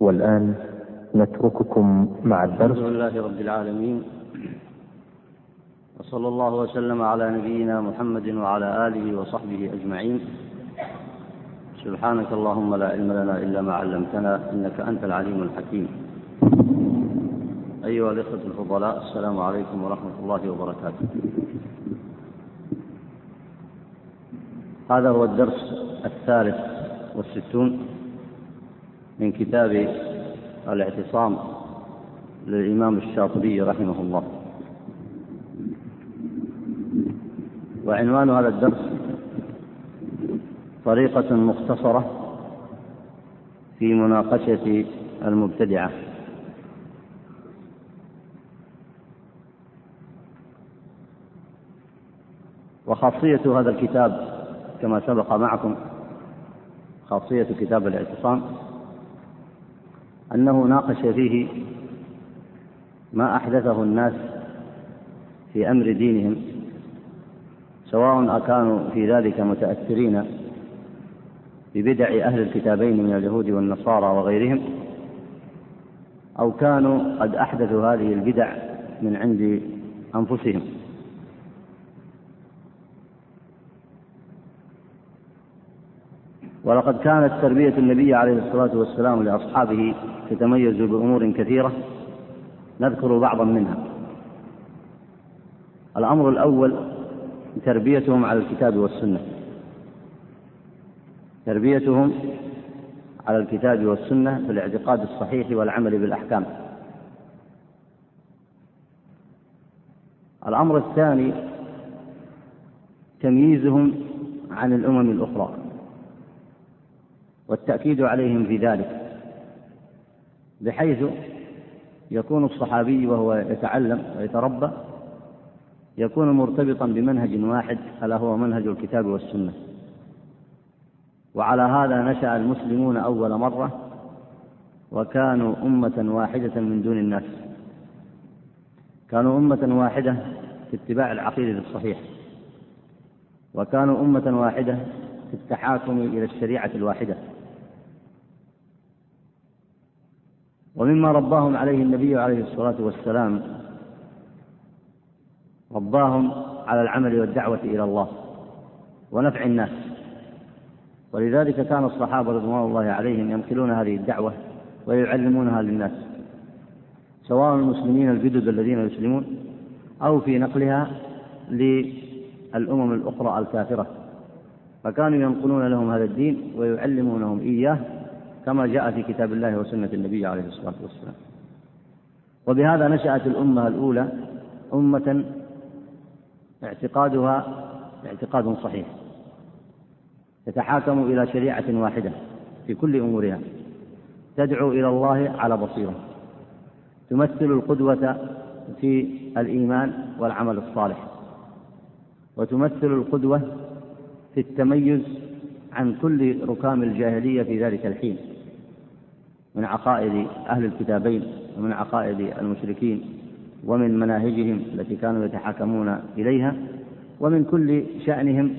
والآن نترككم مع الدرس. الحمد لله رب العالمين. وصلى الله وسلم على نبينا محمد وعلى آله وصحبه أجمعين. سبحانك اللهم لا علم لنا إلا ما علمتنا إنك أنت العليم الحكيم. أيها الإخوة الفضلاء السلام عليكم ورحمة الله وبركاته. هذا هو الدرس الثالث والستون. من كتاب الاعتصام للإمام الشاطبي رحمه الله. وعنوان هذا الدرس طريقة مختصرة في مناقشة المبتدعة. وخاصية هذا الكتاب كما سبق معكم خاصية كتاب الاعتصام أنه ناقش فيه ما أحدثه الناس في أمر دينهم سواء أكانوا في ذلك متأثرين ببدع أهل الكتابين من اليهود والنصارى وغيرهم أو كانوا قد أحدثوا هذه البدع من عند أنفسهم. ولقد كانت تربية النبي عليه الصلاة والسلام لأصحابه تتميز بأمور كثيرة نذكر بعضا منها. الأمر الأول تربيتهم على الكتاب والسنة. تربيتهم على الكتاب والسنة في الاعتقاد الصحيح والعمل بالأحكام. الأمر الثاني تمييزهم عن الأمم الأخرى. والتأكيد عليهم في ذلك بحيث يكون الصحابي وهو يتعلم ويتربى يكون مرتبطا بمنهج واحد ألا هو منهج الكتاب والسنة. وعلى هذا نشأ المسلمون أول مرة وكانوا أمة واحدة من دون الناس. كانوا أمة واحدة في اتباع العقيدة الصحيحة وكانوا أمة واحدة في التحاكم إلى الشريعة الواحدة. ومما رباهم عليه النبي عليه الصلاة والسلام رباهم على العمل والدعوة إلى الله ونفع الناس. ولذلك كان الصحابة رضوان الله عليهم ينقلون هذه الدعوة ويعلمونها للناس سواء المسلمين الجدد الذين يسلمون أو في نقلها للأمم الأخرى الكافرة. فكانوا ينقلون لهم هذا الدين ويعلمونهم إياه كما جاء في كتاب الله وسنة النبي عليه الصلاة والسلام. وبهذا نشأت الأمة الأولى أمة اعتقادها اعتقاد صحيح تتحاكم إلى شريعة واحدة في كل أمورها تدعو إلى الله على بصيرة تمثل القدوة في الإيمان والعمل الصالح وتمثل القدوة في التميز عن كل ركام الجاهلية في ذلك الحين. من عقائد أهل الكتابين ومن عقائد المشركين ومن مناهجهم التي كانوا يتحاكمون إليها ومن كل شأنهم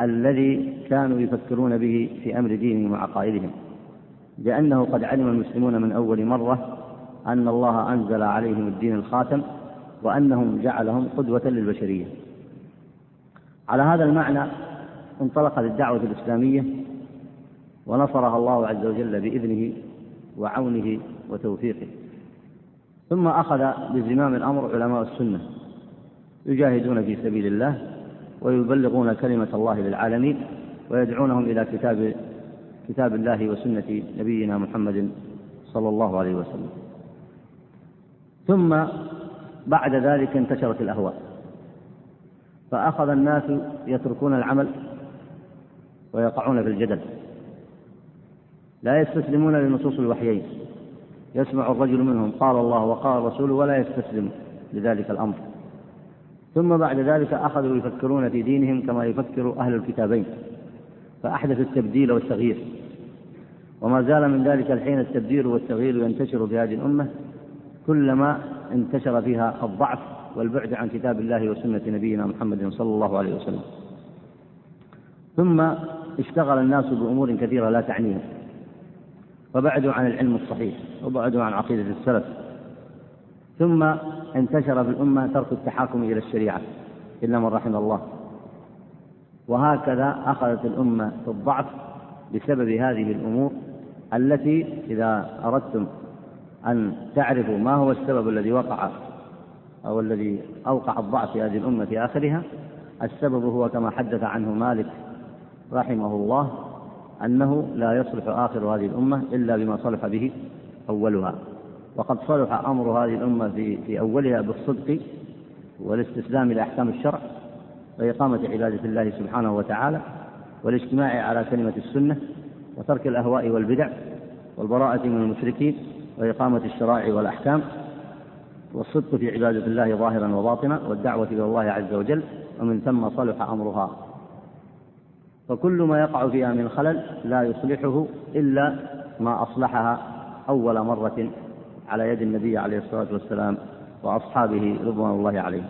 الذي كانوا يفكرون به في أمر دينهم وعقائدهم. لأنه قد علم المسلمون من أول مرة أن الله أنزل عليهم الدين الخاتم وأنهم جعلهم قدوة للبشرية. على هذا المعنى انطلقت الدعوة الإسلامية ونصرها الله عز وجل بإذنه وعونه وتوفيقه. ثم أخذ بزمام الأمر علماء السنة. يجاهدون في سبيل الله ويبلغون كلمة الله للعالمين ويدعونهم إلى كتاب كتاب الله وسنة نبينا محمد صلى الله عليه وسلم. ثم بعد ذلك انتشرت الأهواء. فأخذ الناس يتركون العمل ويقعون في الجدل. لا يستسلمون لنصوص الوحيين. يسمع الرجل منهم قال الله وقال الرسول ولا يستسلم لذلك الأمر. ثم بعد ذلك أخذوا يفكرون في دينهم كما يفكر أهل الكتابين. فأحدث التبديل والتغيير. وما زال من ذلك الحين التبديل والتغيير ينتشر في هذه الأمة كلما انتشر فيها الضعف والبعد عن كتاب الله وسنة نبينا محمد صلى الله عليه وسلم. ثم اشتغل الناس بأمور كثيرة لا تعنيهم. وبعدوا عن العلم الصحيح وبعدوا عن عقيدة السلف. ثم انتشر في الأمة ترك التحاكم إلى الشريعة إلا من رحم الله. وهكذا أخذت الأمة في الضعف بسبب هذه الأمور التي إذا أردتم أن تعرفوا ما هو السبب الذي وقع أو الذي أوقع الضعف في هذه الأمة في آخرها السبب هو كما حدث عنه مالك رحمه الله أنه لا يصلح آخر هذه الأمة إلا بما صلح به أولها. وقد صلح أمر هذه الأمة في, في أولها بالصدق والاستسلام لأحكام الشرع وإقامة عبادة الله سبحانه وتعالى والاجتماع على كلمة السنة وترك الأهواء والبدع والبراءة من المشركين وإقامة الشرائع والأحكام والصدق في عبادة الله ظاهرا وباطنا والدعوة إلى الله عز وجل ومن ثم صلح أمرها. فكل ما يقع فيها من خلل لا يصلحه إلا ما أصلحها أول مرة على يد النبي عليه الصلاة والسلام وأصحابه رضوان الله عليهم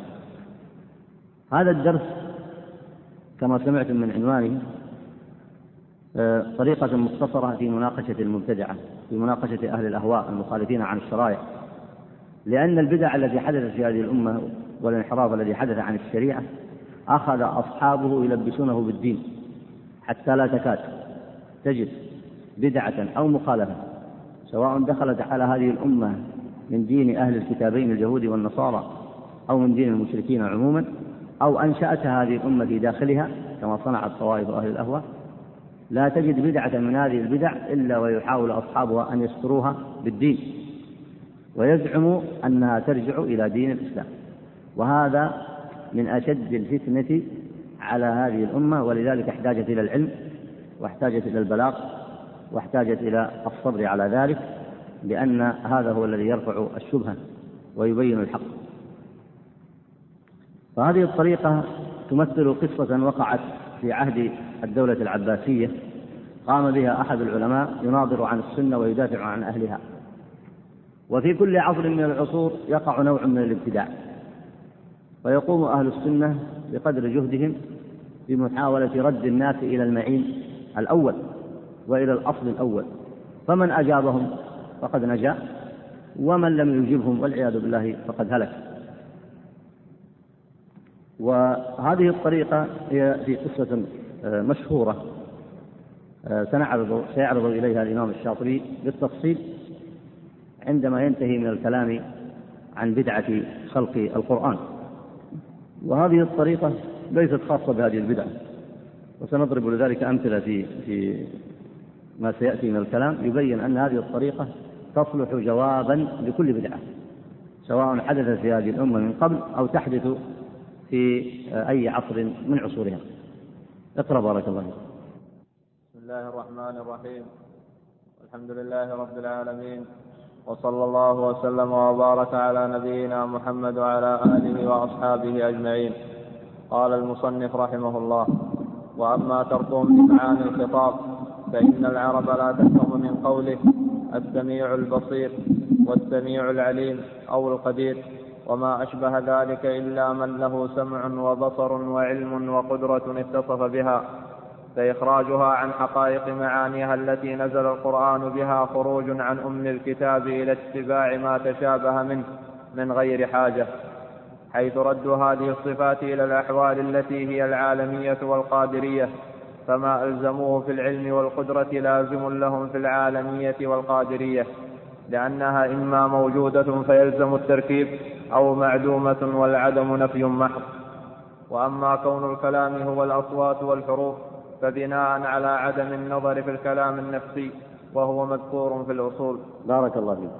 هذا الدرس كما سمعتم من عنوانه آه، طريقة مختصرة في مناقشة المبتدعة في مناقشة أهل الأهواء المخالفين عن الشرائع. لأن البدع التي حدثت في هذه الأمة والانحراف الذي حدث عن الشريعة أخذ أصحابه يلبسونه بالدين. حتى لا تكاد تجد بدعة أو مخالفة سواء دخلت على هذه الأمة من دين أهل الكتابين اليهود والنصارى أو من دين المشركين عموما أو أنشأتها هذه الأمة في داخلها كما صنعت طوائف أهل الأهواء لا تجد بدعة من هذه البدع إلا ويحاول أصحابها أن يستروها بالدين ويزعم أنها ترجع إلى دين الإسلام. وهذا من أشد الفتنة على هذه الأمة ولذلك احتاجت إلى العلم واحتاجت إلى البلاغ واحتاجت إلى الصبر على ذلك لأن هذا هو الذي يرفع الشبهة ويبين الحق. فهذه الطريقة تمثل قصة وقعت في عهد الدولة العباسية قام بها أحد العلماء يناظر عن السنة ويدافع عن أهلها. وفي كل عصر من العصور يقع نوع من الابتداع ويقوم أهل السنة بقدر جهدهم في محاولة رد الناس إلى المعين الأول وإلى الأصل الأول. فمن أجابهم فقد نجا ومن لم يجبهم والعياذ بالله فقد هلك. وهذه الطريقة هي في قصة آه، مشهورة آه، سنعرض سيعرض إليها الإمام الشاطبي بالتفصيل عندما ينتهي من الكلام عن بدعة خلق القرآن. وهذه الطريقة ليست خاصة بهذه البدعة وسنضرب لذلك أمثلة في في ما سيأتي من الكلام يبين أن هذه الطريقة تصلح جوابا لكل بدعة سواء حدثت في هذه الأمة من قبل أو تحدث في أي عصر من عصورها. اقرأ بارك الله بسم الله الرحمن الرحيم. الحمد لله رب العالمين وصلى الله وسلم وبارك على نبينا محمد وعلى آله وأصحابه أجمعين. قال المصنف رحمه الله وأما تركهم لمعاني الخطاب فإن العرب لا تفهم من قوله السميع البصير والسميع العليم أو القدير وما أشبه ذلك إلا من له سمع وبصر وعلم وقدرة اتصف بها فإخراجها عن حقائق معانيها التي نزل القرآن بها خروج عن أم الكتاب إلى اتباع ما تشابه منه من غير حاجة. حيث ردوا هذه الصفات إلى الأحوال التي هي العالمية والقادرية فما ألزموه في العلم والقدرة لازم لهم في العالمية والقادرية لأنها إما موجودة فيلزم التركيب أو معدومة والعدم نفي محض. وأما كون الكلام هو الأصوات والحروف فبناء على عدم النظر في الكلام النفسي وهو مذكور في الأصول. بارك الله فيك.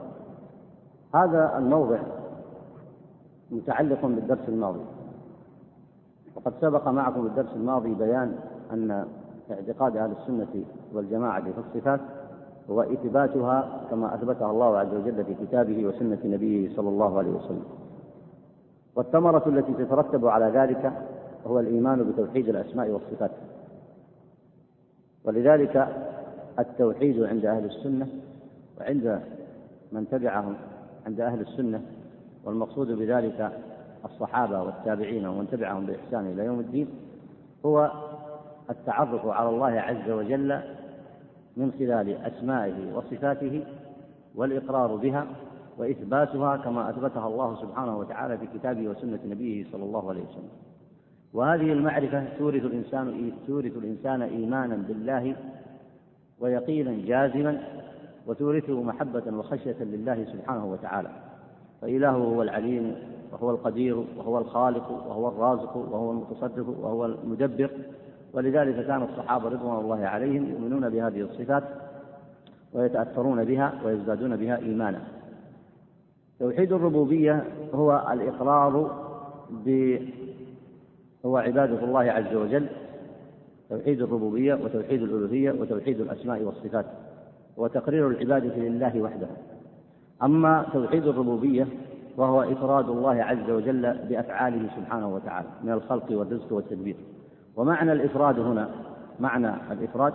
هذا الموضع متعلق بالدرس الماضي. وقد سبق معكم الدرس الماضي بيان أن اعتقاد أهل السنة والجماعة في الصفات هو إثباتها كما أثبتها الله عز وجل في كتابه وسنة نبيه صلى الله عليه وسلم. والثمرة التي تترتب على ذلك هو الإيمان بتوحيد الأسماء والصفات. ولذلك التوحيد عند أهل السنة وعند من تبعهم عند أهل السنة والمقصود بذلك الصحابة والتابعين ومن تبعهم بإحسان إلى يوم الدين هو التعرف على الله عز وجل من خلال أسمائه وصفاته والإقرار بها وإثباتها كما أثبتها الله سبحانه وتعالى في كتابه وسنة نبيه صلى الله عليه وسلم. وهذه المعرفة تورث الإنسان تورث الإنسان إيمانا بالله ويقينا جازما وتورثه محبة وخشية لله سبحانه وتعالى. فإلهه هو العليم وهو القدير وهو الخالق وهو الرازق وهو المتصرف وهو المدبر. ولذلك كان الصحابة رضوان الله عليهم يؤمنون بهذه الصفات ويتأثرون بها ويزدادون بها إيمانا. توحيد الربوبية هو الإقرار ب هو عبادة الله عز وجل توحيد الربوبية وتوحيد الألوهية وتوحيد الأسماء والصفات وتقرير العبادة لله وحده. أما توحيد الربوبية وهو إفراد الله عز وجل بأفعاله سبحانه وتعالى من الخلق والرزق والتدبير. ومعنى الإفراد هنا معنى الإفراد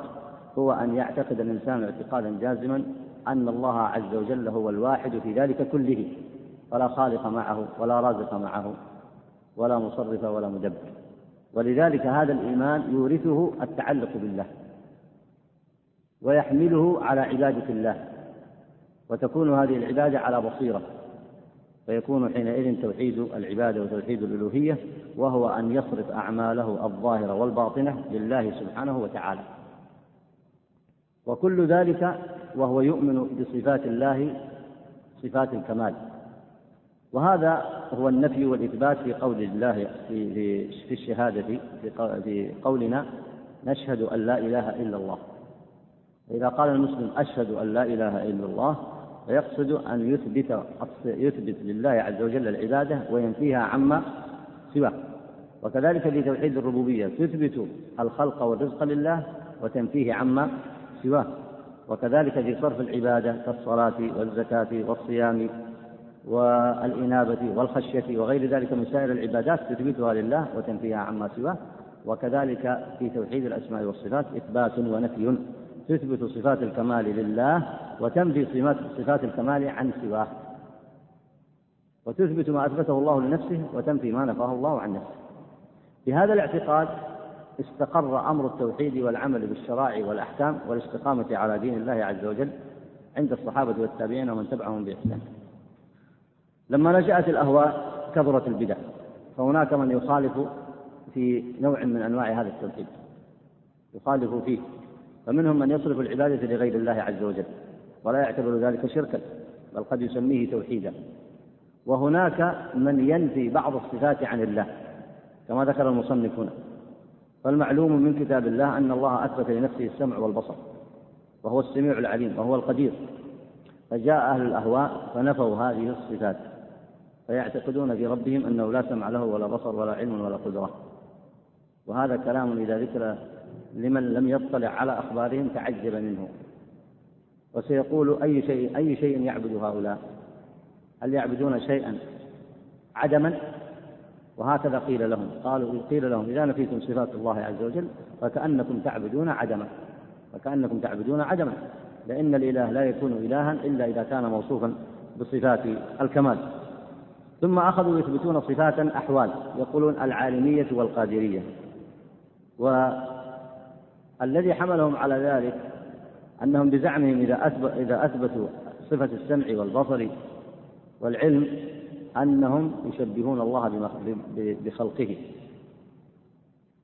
هو أن يعتقد الإنسان اعتقادا جازما أن الله عز وجل هو الواحد في ذلك كله فلا خالق معه ولا رازق معه ولا مصرف ولا مدبر. ولذلك هذا الإيمان يورثه التعلق بالله ويحمله على عبادة الله. وتكون هذه العبادة على بصيرة. فيكون حينئذ توحيد العبادة وتوحيد الألوهية وهو أن يصرف أعماله الظاهرة والباطنة لله سبحانه وتعالى. وكل ذلك وهو يؤمن بصفات الله صفات الكمال. وهذا هو النفي والإثبات في قول الله في في الشهادة في قولنا نشهد أن لا إله إلا الله. إذا قال المسلم أشهد أن لا إله إلا الله فيقصد أن يثبت يثبت لله عز وجل العبادة وينفيها عما سواه. وكذلك في توحيد الربوبية تثبت الخلق والرزق لله وتنفيه عما سواه. وكذلك في صرف العبادة كالصلاة والزكاة والصيام والإنابة والخشية وغير ذلك من سائر العبادات تثبتها لله وتنفيها عما سواه. وكذلك في توحيد الأسماء والصفات إثبات ونفي. تثبت صفات الكمال لله وتنفي صفات الكمال عن سواه. وتثبت ما أثبته الله لنفسه وتنفي ما نفاه الله عن نفسه. بهذا الاعتقاد استقر أمر التوحيد والعمل بالشرائع والأحكام والاستقامة على دين الله عز وجل عند الصحابة والتابعين ومن تبعهم بإحسان. لما نشأت الأهواء كثرت البدع فهناك من يخالف في نوع من أنواع هذا التوحيد. يخالف فيه. فمنهم من يصرف العبادة لغير الله عز وجل ولا يعتبر ذلك شركا بل قد يسميه توحيدا. وهناك من ينفي بعض الصفات عن الله كما ذكر المصنف هنا. فالمعلوم من كتاب الله أن الله أثبت لنفسه السمع والبصر وهو السميع العليم وهو القدير. فجاء أهل الأهواء فنفوا هذه الصفات فيعتقدون في ربهم أنه لا سمع له ولا بصر ولا علم ولا قدرة. وهذا كلام إذا ذكر لمن لم يطلع على أخبارهم تعجب منه. وسيقول أي شيء أي شيء يعبد هؤلاء؟ هل يعبدون شيئا عدما؟ وهكذا قيل لهم. قالوا قيل لهم إذا نفيتم صفات الله عز وجل فكأنكم تعبدون عدما. فكأنكم تعبدون عدما. لأن الإله لا يكون إلها إلا إذا كان موصوفا بصفات الكمال. ثم أخذوا يثبتون صفات أحوال يقولون العالمية والقادرية. والذي حملهم على ذلك أنهم بزعمهم إذا أثبتوا صفة السمع والبصر والعلم أنهم يشبهون الله بخلقه.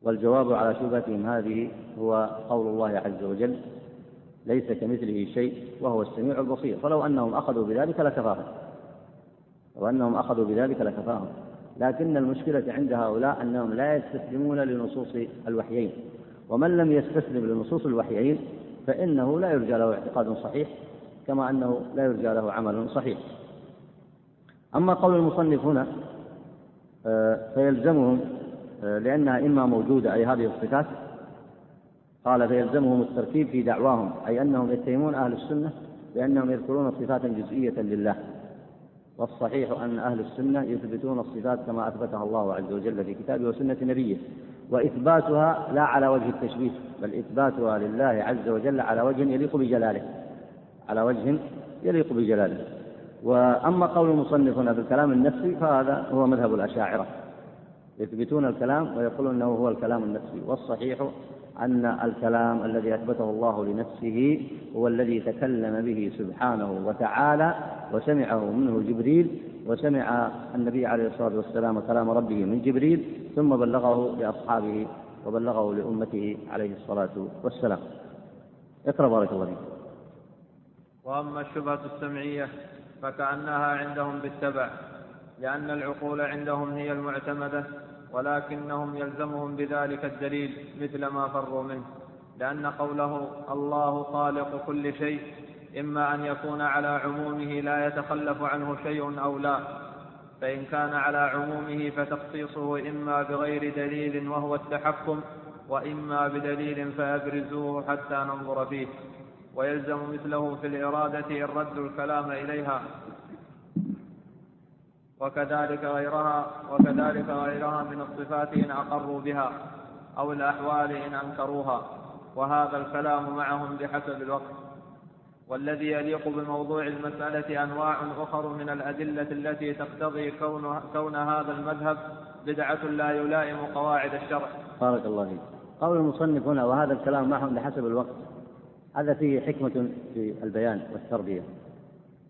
والجواب على شبهتهم هذه هو قول الله عز وجل ليس كمثله شيء وهو السميع البصير. فلو أنهم أخذوا بذلك لكفاهم. لو أنهم أخذوا بذلك لكفاهم. لكن المشكلة عند هؤلاء أنهم لا يستسلمون لنصوص الوحيين. ومن لم يستسلم لنصوص الوحيين فإنه لا يرجى له اعتقاد صحيح كما أنه لا يرجى له عمل صحيح. أما قول المصنف هنا آه، فيلزمهم آه، لأنها إما موجودة أي هذه الصفات قال فيلزمهم الترتيب في دعواهم أي أنهم يتهمون أهل السنة بأنهم يذكرون صفات جزئية لله. والصحيح أن أهل السنة يثبتون الصفات كما أثبتها الله عز وجل في كتابه وسنة نبيه. وإثباتها لا على وجه التشبيه بل إثباتها لله عز وجل على وجه يليق بجلاله على وجه يليق بجلاله. وأما قول المصنف هنا في الكلام النفسي فهذا هو مذهب الأشاعرة يثبتون الكلام ويقولون أنه هو الكلام النفسي والصحيح أن الكلام الذي أثبته الله لنفسه هو الذي تكلم به سبحانه وتعالى وسمعه منه جبريل وسمع النبي عليه الصلاة والسلام كلام ربه من جبريل ثم بلغه لأصحابه وبلغه لأمته عليه الصلاة والسلام. اقرأ بارك الله فيك. وأما الشبهة السمعية فكأنها عندهم بالتبع لأن العقول عندهم هي المعتمدة. ولكنهم يلزمهم بذلك الدليل مثل ما فروا منه لأن قوله الله خالق كل شيء إما أن يكون على عمومه لا يتخلف عنه شيء أو لا فإن كان على عمومه فتخصيصه إما بغير دليل وهو التحكم وإما بدليل فأبرزوه حتى ننظر فيه ويلزم مثله في الإرادة ردوا الكلام إليها. وكذلك غيرها وكذلك غيرها من الصفات إن أقروا بها أو الأحوال إن أنكروها. وهذا الكلام معهم بحسب الوقت. والذي يليق بموضوع المسألة أنواع أخر من الأدلة التي تقتضي كون, كون هذا المذهب بدعة لا يلائم قواعد الشرع. بارك الله فيك. قول المصنف هنا وهذا الكلام معهم بحسب الوقت. هذا فيه حكمة في البيان والتربية.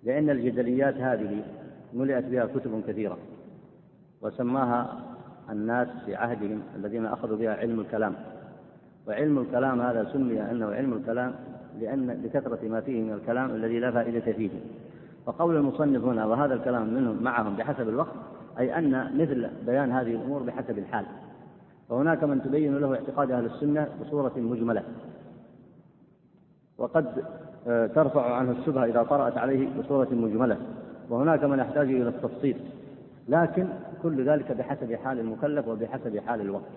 لأن الجدليات هذه ملئت بها كتب كثيرة وسماها الناس في عهدهم الذين أخذوا بها علم الكلام. وعلم الكلام هذا سمي أنه علم الكلام لأن لكثرة ما فيه من الكلام الذي لا فائدة فيه. فقول المصنف هنا وهذا الكلام منهم معهم بحسب الوقت أي أن مثل بيان هذه الأمور بحسب الحال. وهناك من تبين له اعتقاد أهل السنة بصورة مجملة. وقد آه، ترفع عنه الشبهة إذا طرأت عليه بصورة مجملة. وهناك من يحتاج إلى التفصيل. لكن كل ذلك بحسب حال المكلف وبحسب حال الوقت.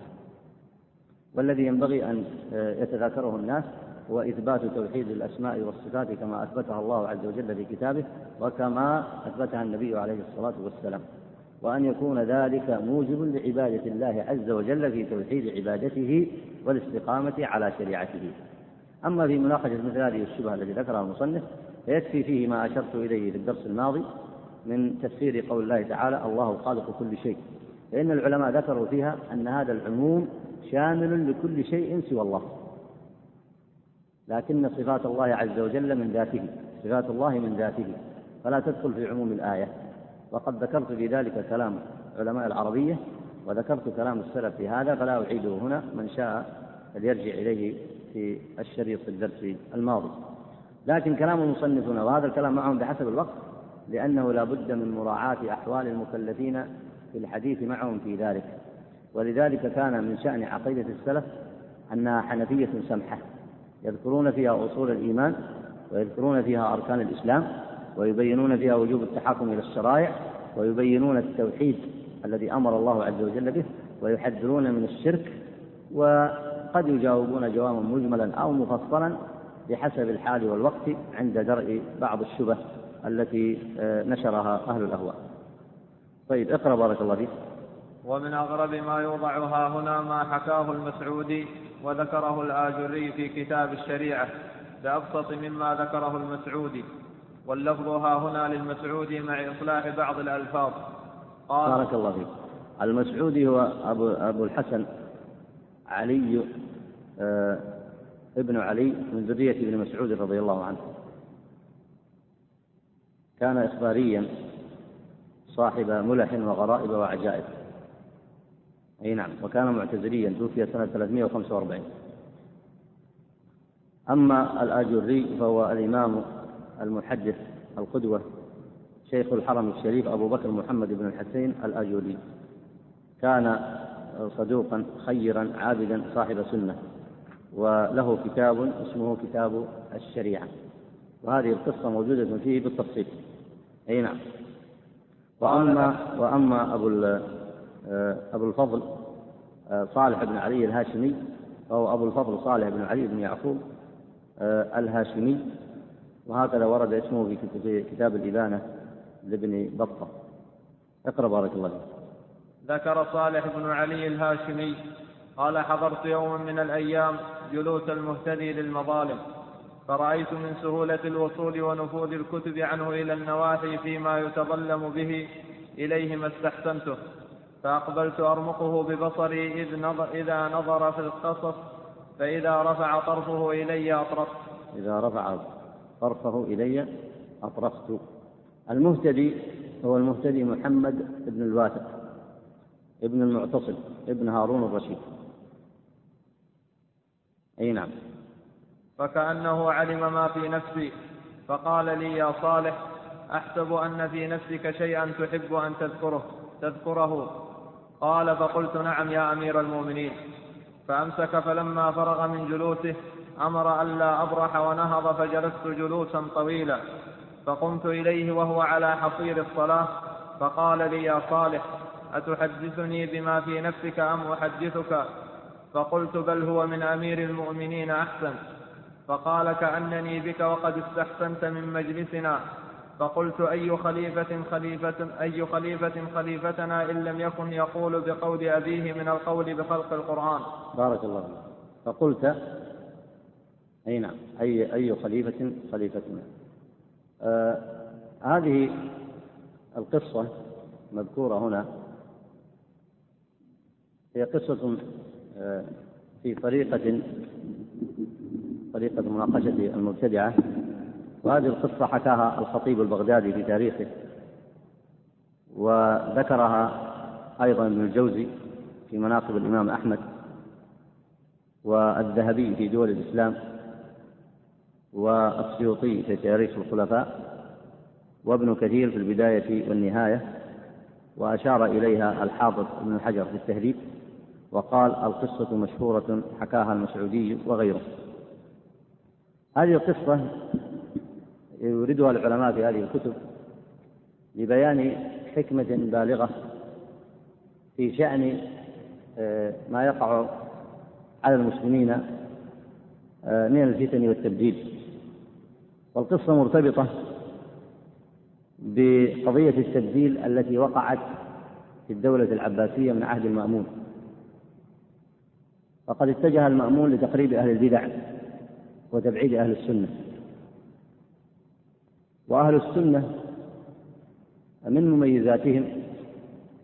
والذي ينبغي أن آه، يتذاكره الناس هو إثبات توحيد الأسماء والصفات كما أثبتها الله عز وجل في كتابه وكما أثبتها النبي عليه الصلاة والسلام. وأن يكون ذلك موجب لعبادة الله عز وجل في توحيد عبادته والاستقامة على شريعته. أما في مناقشة مثل هذه الشبهة التي ذكرها المصنف فيكفي فيه ما أشرت إليه في الدرس الماضي من تفسير قول الله تعالى الله خالق كل شيء. فإن العلماء ذكروا فيها أن هذا العموم شامل لكل شيء سوى الله. لكن صفات الله عز وجل من ذاته صفات الله من ذاته. فلا تدخل في عموم الآية. وقد ذكرت في ذلك كلام علماء العربية وذكرت كلام السلف في هذا فلا أعيده هنا. من شاء فليرجع إليه في الشريط في الدرس الماضي. لكن كلام المصنف هنا وهذا الكلام معهم بحسب الوقت لأنه لا بد من مراعاة أحوال المكلفين في الحديث معهم في ذلك. ولذلك كان من شأن عقيدة السلف أنها حنفية سمحة يذكرون فيها أصول الإيمان ويذكرون فيها أركان الإسلام ويبينون فيها وجوب التحاكم إلى الشرائع ويبينون التوحيد الذي أمر الله عز وجل به ويحذرون من الشرك وقد يجاوبون جوابا مجملا أو مفصلا بحسب الحال والوقت عند درء بعض الشبه. التي آه، نشرها أهل الأهواء. طيب اقرأ بارك الله فيك. ومن أغرب ما يوضع ها هنا ما حكاه المسعودي وذكره الآجري في كتاب الشريعة بأبسط مما ذكره المسعودي. واللفظ ها هنا للمسعودي مع إصلاح بعض الألفاظ. قال بارك الله فيك. المسعودي هو أبو, أبو الحسن علي آه ابن علي من ذرية ابن مسعود رضي الله عنه. كان إخباريا صاحب ملح وغرائب وعجائب. أي نعم وكان معتزليا توفي سنة 345 أما الآجري فهو الإمام المحدث القدوة شيخ الحرم الشريف أبو بكر محمد بن الحسين الآجري. كان صدوقا خيرا عابدا صاحب سنة وله كتاب اسمه كتاب الشريعة. وهذه القصة موجودة فيه بالتفصيل. أي نعم. وأما وأما أبو آه، أبو الفضل آه، صالح بن علي الهاشمي فهو أبو الفضل صالح بن علي بن يعقوب آه، الهاشمي وهكذا ورد اسمه في كتاب الإبانة لابن بطة. اقرأ بارك الله فيك. ذكر صالح بن علي الهاشمي قال حضرت يوما من الأيام جلوس المهتدي للمظالم. فرأيت من سهولة الوصول ونفوذ الكتب عنه إلى النواحي فيما يتظلم به إليه ما استحسنته. فأقبلت أرمقه ببصري إذ نظر إذا نظر في القصص فإذا رفع طرفه إلي أطرقت إذا رفع طرفه إلي أطرقت المهتدي هو المهتدي محمد بن الواثق ابن المعتصم ابن هارون الرشيد. أي نعم. فكأنه علم ما في نفسي. فقال لي يا صالح أحسب أن في نفسك شيئا تحب أن تذكره تذكره. قال فقلت نعم يا أمير المؤمنين. فأمسك فلما فرغ من جلوسه أمر ألا أبرح ونهض فجلست جلوسا طويلا. فقمت إليه وهو على حصير الصلاة فقال لي يا صالح أتحدثني بما في نفسك أم أحدثك؟ فقلت بل هو من أمير المؤمنين أحسن. فقال كأنني بك وقد استحسنت من مجلسنا. فقلت أي خليفة خليفة أي خليفة خليفتنا إن لم يكن يقول بقول أبيه من القول بخلق القرآن. بارك الله فيك. فقلت أي نعم أي أي خليفة خليفتنا. آه هذه القصة مذكورة هنا. هي قصة آه في طريقة طريقة مناقشة المبتدعة وهذه القصة حكاها الخطيب البغدادي في تاريخه وذكرها أيضا ابن الجوزي في مناقب الإمام أحمد والذهبي في دول الإسلام والسيوطي في تاريخ الخلفاء وابن كثير في البداية والنهاية وأشار إليها الحافظ ابن حجر في التهذيب وقال القصة مشهورة حكاها المسعودي وغيره. هذه القصة يوردها العلماء في هذه الكتب لبيان حكمة بالغة في شأن آه، ما يقع على المسلمين آه، من الفتن والتبديل. والقصة مرتبطة بقضية التبديل التي وقعت في الدولة العباسية من عهد المأمون. فقد اتجه المأمون لتقريب أهل البدع. وتبعيد أهل السنة. وأهل السنة من مميزاتهم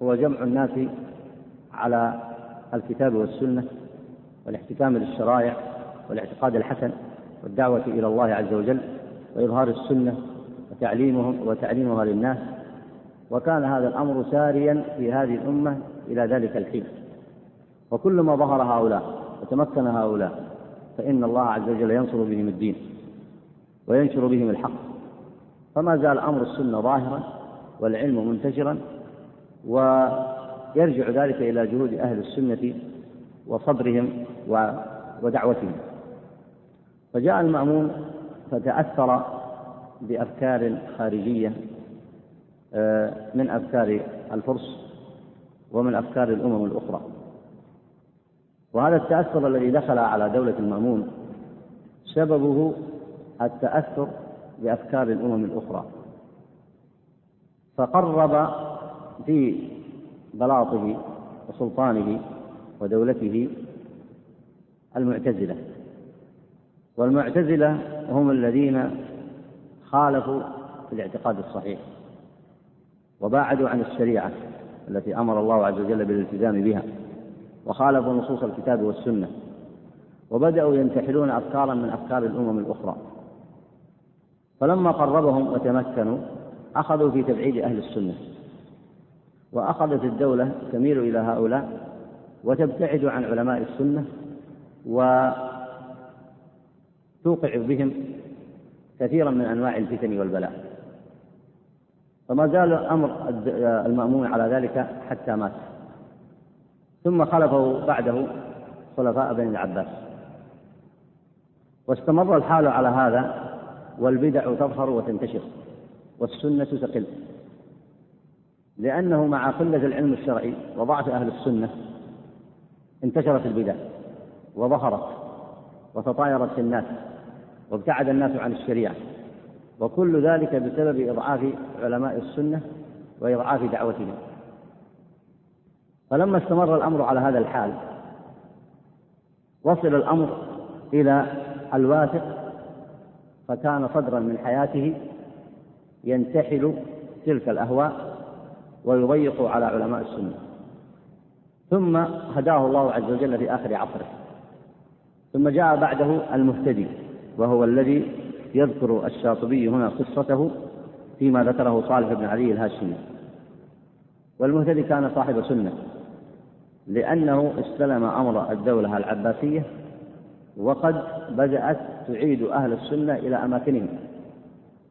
هو جمع الناس على الكتاب والسنة والاحتكام للشرائع والاعتقاد الحسن والدعوة إلى الله عز وجل وإظهار السنة وتعليمهم وتعليمها للناس. وكان هذا الأمر ساريا في هذه الأمة إلى ذلك الحين. وكلما ظهر هؤلاء وتمكن هؤلاء فإن الله عز وجل ينصر بهم الدين وينشر بهم الحق. فما زال أمر السنة ظاهرا والعلم منتشرا ويرجع ذلك إلى جهود أهل السنة وصبرهم ودعوتهم. فجاء المأمون فتأثر بأفكار خارجية آه، من أفكار الفرس ومن أفكار الأمم الأخرى. وهذا التأثر الذي دخل على دولة المأمون سببه التأثر بأفكار الأمم الأخرى. فقرب في بلاطه وسلطانه ودولته المعتزلة. والمعتزلة هم الذين خالفوا في الاعتقاد الصحيح وباعدوا عن الشريعة التي أمر الله عز وجل بالالتزام بها. وخالفوا نصوص الكتاب والسنة وبدأوا ينتحلون أفكارا من أفكار الأمم الأخرى. فلما قربهم وتمكنوا أخذوا في تبعيد أهل السنة وأخذت الدولة تميل إلى هؤلاء وتبتعد عن علماء السنة وتوقع بهم كثيرا من أنواع الفتن والبلاء. فما زال أمر المأمون على ذلك حتى مات. ثم خلفه بعده خلفاء بني العباس. واستمر الحال على هذا والبدع تظهر وتنتشر والسنة تقل. لأنه مع قلة العلم الشرعي وضعف أهل السنة انتشرت البدع وظهرت وتطايرت في الناس وابتعد الناس عن الشريعة. وكل ذلك بسبب إضعاف علماء السنة وإضعاف دعوتهم. فلما استمر الأمر على هذا الحال وصل الأمر إلى الواثق فكان صدرا من حياته ينتحل تلك الأهواء ويضيق على علماء السنة. ثم هداه الله عز وجل في آخر عصره. ثم جاء بعده المهتدي وهو الذي يذكر الشاطبي هنا قصته فيما ذكره صالح بن علي الهاشمي. والمهتدي كان صاحب سنة. لأنه استلم أمر الدولة العباسية وقد بدأت تعيد أهل السنة إلى أماكنهم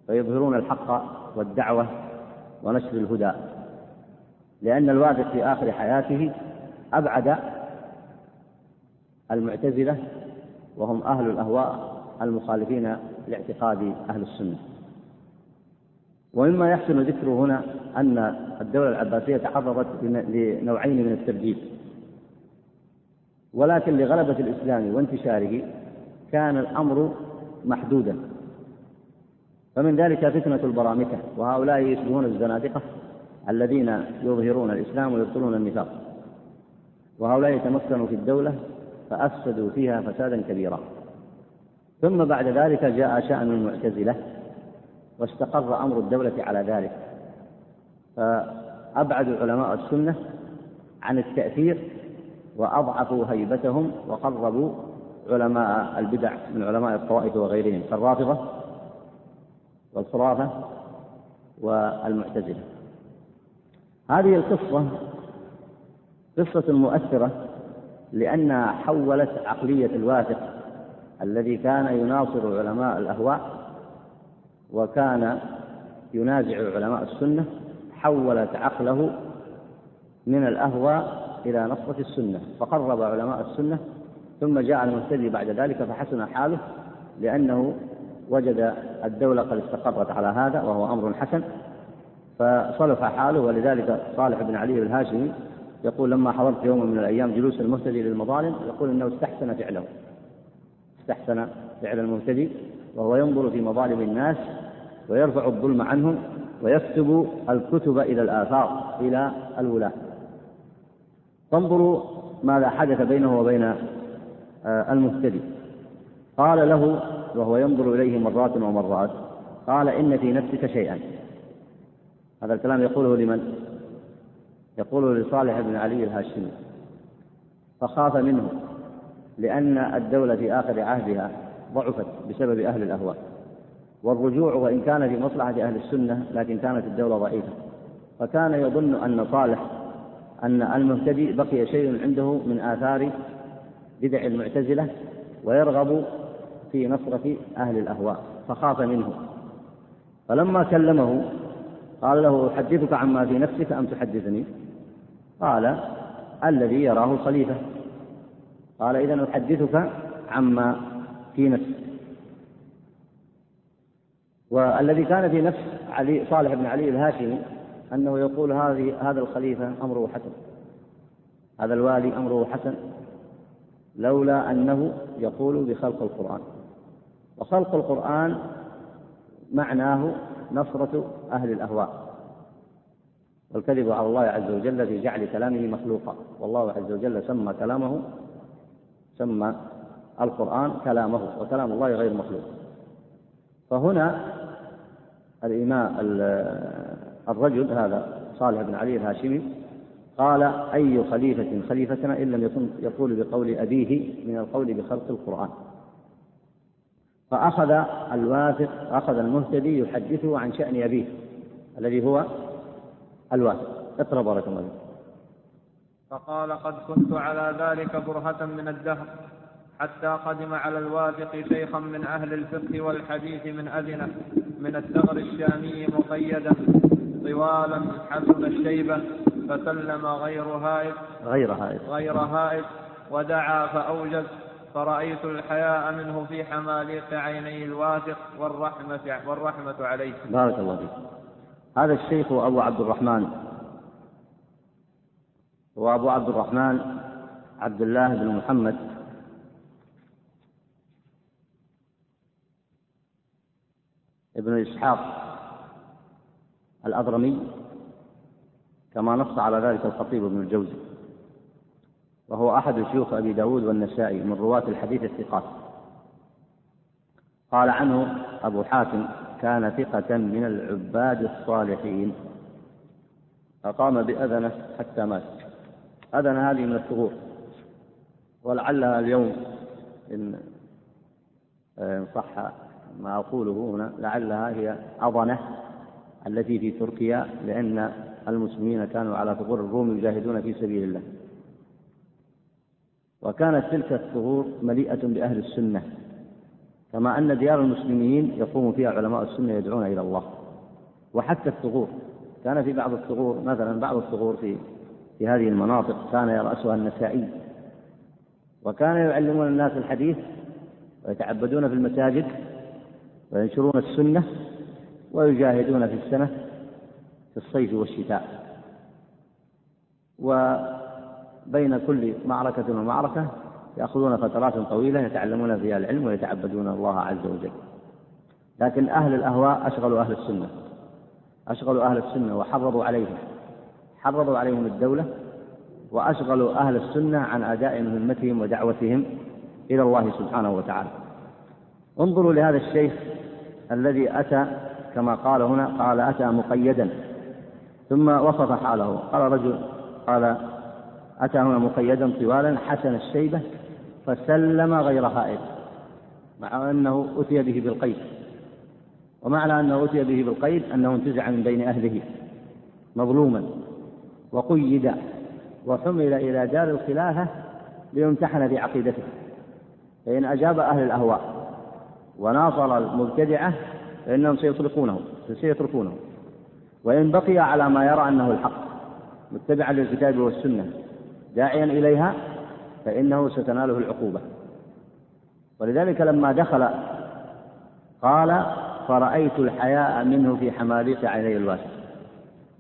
فيظهرون الحق والدعوة ونشر الهدى. لأن الواثق في آخر حياته أبعد المعتزلة وهم أهل الأهواء المخالفين لاعتقاد أهل السنة. ومما يحسن ذكره هنا أن الدولة العباسية تعرضت لنوعين من التبديل ولكن لغلبة الإسلام وانتشاره كان الأمر محدودا. فمن ذلك فتنة البرامكة وهؤلاء يشبهون الزنادقة الذين يظهرون الإسلام ويبطلون النفاق. وهؤلاء يتمكنوا في الدولة فأفسدوا فيها فسادا كبيرا. ثم بعد ذلك جاء شأن المعتزلة واستقر أمر الدولة على ذلك. فأبعدوا علماء السنة عن التأثير وأضعفوا هيبتهم وقربوا علماء البدع من علماء الطوائف وغيرهم كالرافضة والخرافة والمعتزلة. هذه القصة قصة مؤثرة لأنها حولت عقلية الواثق الذي كان يناصر علماء الأهواء وكان ينازع علماء السنة حولت عقله من الأهواء إلى نصرة السنة فقرب علماء السنة ثم جاء المهتدي بعد ذلك فحسن حاله لأنه وجد الدولة قد استقرت على هذا وهو أمر حسن فصلح حاله. ولذلك صالح بن علي الهاشمي يقول لما حضرت يوما من الأيام جلوس المهتدي للمظالم يقول إنه استحسن فعله. استحسن فعل المهتدي. وهو ينظر في مظالم الناس ويرفع الظلم عنهم ويكتب الكتب إلى الآثار إلى الولاة. فانظروا ماذا حدث بينه وبين آه، المهتدي. قال له وهو ينظر إليه مرات ومرات قال إن في نفسك شيئا. هذا الكلام يقوله لمن؟ يقوله لصالح بن علي الهاشمي. فخاف منه لأن الدولة في آخر عهدها ضعفت بسبب أهل الأهواء. والرجوع وإن كان في مصلحة أهل السنة لكن كانت الدولة ضعيفة. فكان يظن أن صالح أن المهتدي بقي شيء عنده من آثار بدع المعتزلة ويرغب في نصرة أهل الأهواء فخاف منه. فلما كلمه قال له أحدثك عما في نفسك أم تحدثني؟ قال الذي يراه الخليفة قال إذا أحدثك عما في نفسك والذي كان في نفس علي صالح بن علي الهاشمي أنه يقول هذه هذا الخليفة أمره حسن. هذا الوالي أمره حسن. لولا أنه يقول بخلق القرآن. وخلق القرآن معناه نصرة أهل الأهواء. والكذب على الله عز وجل في جعل كلامه مخلوقا. والله عز وجل سمى كلامه سمى القرآن كلامه وكلام الله غير مخلوق. فهنا الإمام الرجل هذا صالح بن علي الهاشمي قال أي خليفة خليفتنا إن لم يكن يقول بقول أبيه من القول بخلق القرآن. فأخذ الواثق أخذ المهتدي يحدثه عن شأن أبيه الذي هو الواثق. اقرأ بارك الله فقال قد كنت على ذلك برهة من الدهر. حتى قدم على الواثق شيخا من أهل الفقه والحديث من أذنة من الثغر الشامي مقيدا طوالا حسن الشيبة فسلم غير هائد غير هائد غير هائد ودعا فأوجز. فرأيت الحياء منه في حماليق عيني الواثق والرحمة والرحمة عليه. بارك الله فيك. هذا الشيخ أبو عبد الرحمن. وأبو عبد الرحمن عبد الله بن محمد. ابن إسحاق الأضرمي كما نص على ذلك الخطيب ابن الجوزي وهو أحد شيوخ أبي داود والنسائي من رواة الحديث الثقات. قال عنه أبو حاتم كان ثقة من العباد الصالحين. أقام بأذنه حتى مات. أذن هذه من الثغور. ولعلها اليوم إن إن صح ما أقوله هنا لعلها هي أضنة التي في تركيا لأن المسلمين كانوا على ثغور الروم يجاهدون في سبيل الله. وكانت تلك الثغور مليئة بأهل السنة كما أن ديار المسلمين يقوم فيها علماء السنة يدعون إلى الله. وحتى الثغور كان في بعض الثغور مثلا بعض الثغور في في هذه المناطق كان يرأسها النسائي. وكان يعلمون الناس الحديث ويتعبدون في المساجد. وينشرون السنة ويجاهدون في السنة في الصيف والشتاء. وبين كل معركة ومعركة يأخذون فترات طويلة يتعلمون فيها العلم ويتعبدون الله عز وجل. لكن أهل الأهواء أشغلوا أهل السنة. أشغلوا أهل السنة وحرضوا عليهم. حرضوا عليهم الدولة وأشغلوا أهل السنة عن أداء مهمتهم ودعوتهم إلى الله سبحانه وتعالى. انظروا لهذا الشيخ الذي أتى كما قال هنا قال أتى مقيدا ثم وصف حاله. قال رجل قال أتى هنا مقيدا طوالا حسن الشيبة فسلم غير هائل مع أنه أتي به بالقيد. ومعنى أنه أتي به بالقيد أنه انتزع من بين أهله مظلوما وقيد وحمل إلى دار الخلافة ليمتحن في عقيدته فإن أجاب أهل الأهواء. وناصر المبتدعة فإنهم سيطلقونه سيتركونه. وإن بقي على ما يرى أنه الحق متبعا للكتاب والسنة داعيا إليها فإنه ستناله العقوبة. ولذلك لما دخل قال فرأيت الحياء منه في حماليق عيني الواسع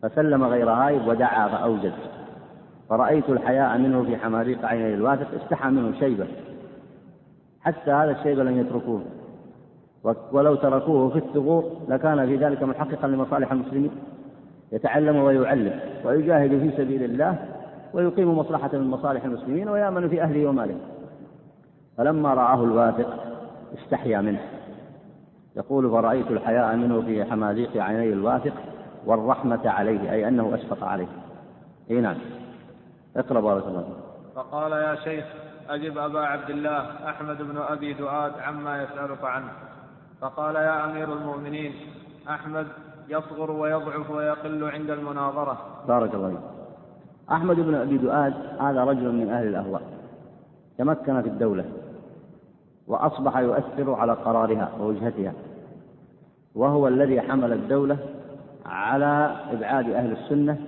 فسلم غير هايب ودعا فأوجد. فرأيت الحياء منه في حماليق عيني الواثق استحى منه شيبة. حتى هذا الشيبة لم يتركوه. ولو تركوه في الثغور لكان في ذلك محققا لمصالح المسلمين. يتعلم ويعلم ويجاهد في سبيل الله ويقيم مصلحة من مصالح المسلمين ويأمن في أهله وماله. فلما رآه الواثق استحيا منه. يقول فرأيت الحياء منه في حماليق عيني الواثق والرحمة عليه أي أنه أشفق عليه. أي نعم. اقرأ بارك الله فقال يا شيخ أجب أبا عبد الله أحمد بن أبي دؤاد عما يسألك عنه. فقال يا أمير المؤمنين أحمد يصغر ويضعف ويقل عند المناظرة. بارك الله فيك. أحمد بن أبي دؤاد هذا رجل من أهل الأهواء تمكن في الدولة وأصبح يؤثر على قرارها ووجهتها وهو الذي حمل الدولة على إبعاد أهل السنة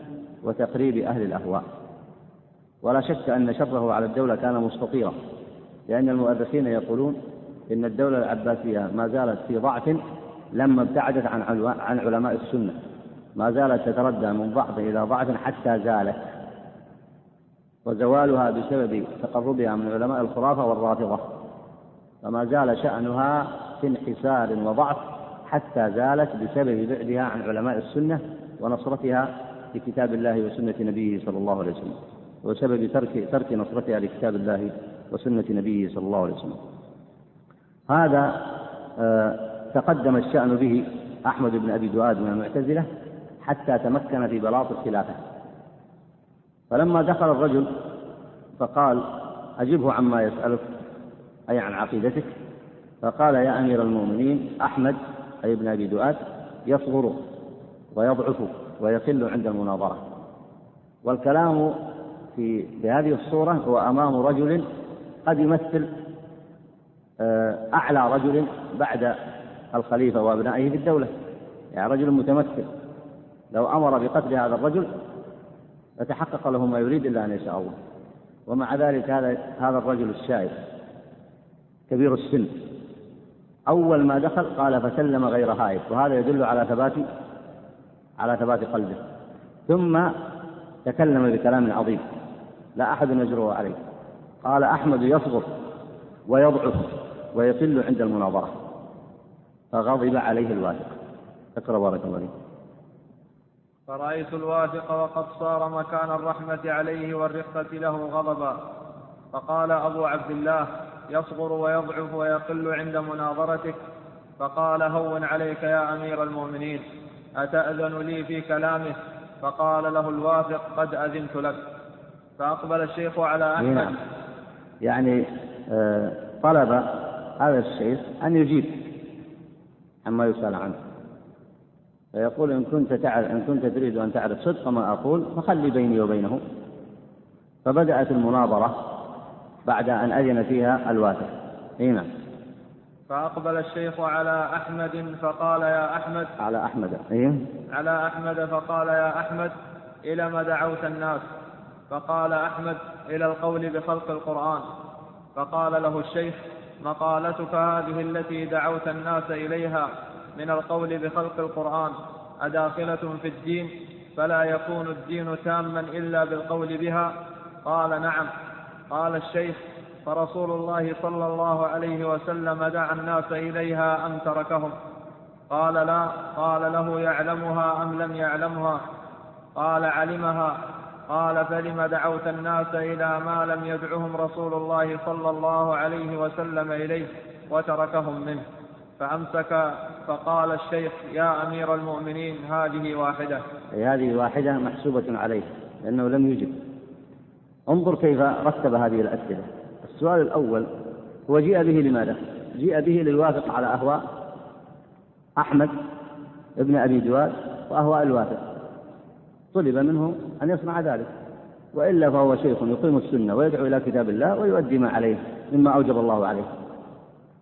وتقريب أهل الأهواء. ولا شك أن شره على الدولة كان مستطيرا لأن المؤرخين يقولون إن الدولة العباسية ما زالت في ضعف لما ابتعدت عن عن علماء السنة. ما زالت تتردى من ضعف إلى ضعف حتى زالت. وزوالها بسبب تقربها من علماء الخرافة والرافضة. فما زال شأنها في انحسار وضعف حتى زالت بسبب بعدها عن علماء السنة ونصرتها لكتاب الله وسنة نبيه صلى الله عليه وسلم. وسبب ترك ترك نصرتها لكتاب الله وسنة نبيه صلى الله عليه وسلم. هذا آه تقدم الشأن به أحمد بن أبي دؤاد من المعتزلة حتى تمكن في بلاط الخلافة. فلما دخل الرجل فقال أجبه عما يسألك أي عن عقيدتك؟ فقال يا أمير المؤمنين أحمد أي ابن أبي دؤاد يصغر ويضعف ويقل عند المناظرة. والكلام في بهذه الصورة هو أمام رجل قد يمثل أعلى رجل بعد الخليفة وأبنائه في الدولة. يعني رجل متمثل لو أمر بقتل هذا الرجل لتحقق له ما يريد إلا أن يشاء الله. ومع ذلك هذا هذا الرجل الشايب كبير السن. أول ما دخل قال فسلم غير هائب وهذا يدل على ثبات على ثبات قلبه. ثم تكلم بكلام عظيم. لا أحد يجره عليه. قال أحمد يصغر ويضعف. ويقل عند المناظرة. فغضب عليه الواثق. اقرأ بارك الله فيك. فرأيت الواثق وقد صار مكان الرحمة عليه والرقة له غضبا. فقال أبو عبد الله يصغر ويضعف ويقل عند مناظرتك. فقال هون عليك يا أمير المؤمنين. أتأذن لي في كلامه؟ فقال له الواثق قد أذنت لك. فأقبل الشيخ على أحمد. يعني آه طلب هذا الشيخ أن يجيب عما يسأل عنه. فيقول إن كنت تعرف إن كنت تريد أن تعرف صدق ما أقول فخلي بيني وبينه. فبدأت المناظرة بعد أن أذن فيها الوافد هنا نعم. فأقبل الشيخ على أحمد فقال يا أحمد. على أحمد. إيه؟ على أحمد فقال يا أحمد إلى ما دعوت الناس؟ فقال أحمد إلى القول بخلق القرآن. فقال له الشيخ مقالتك هذه التي دعوت الناس إليها من القول بخلق القرآن أداخلة في الدين فلا يكون الدين تاما إلا بالقول بها؟ قال نعم. قال الشيخ فرسول الله صلى الله عليه وسلم دعا الناس إليها أم تركهم. قال لا. قال له يعلمها أم لم يعلمها؟ قال علمها. قال فلم دعوت الناس إلى ما لم يدعهم رسول الله صلى الله عليه وسلم إليه وتركهم منه. فأمسك فقال الشيخ يا أمير المؤمنين هذه واحدة. أي هذه واحدة محسوبة عليه لأنه لم يجب. انظر كيف رتب هذه الأسئلة. السؤال الأول هو جيء به لماذا؟ جيء به ليوافق على أهواء أحمد ابن أبي دواد وأهواء الوافق طلب منه أن يصنع ذلك. وإلا فهو شيخ يقيم السنة ويدعو إلى كتاب الله ويؤدي ما عليه مما أوجب الله عليه.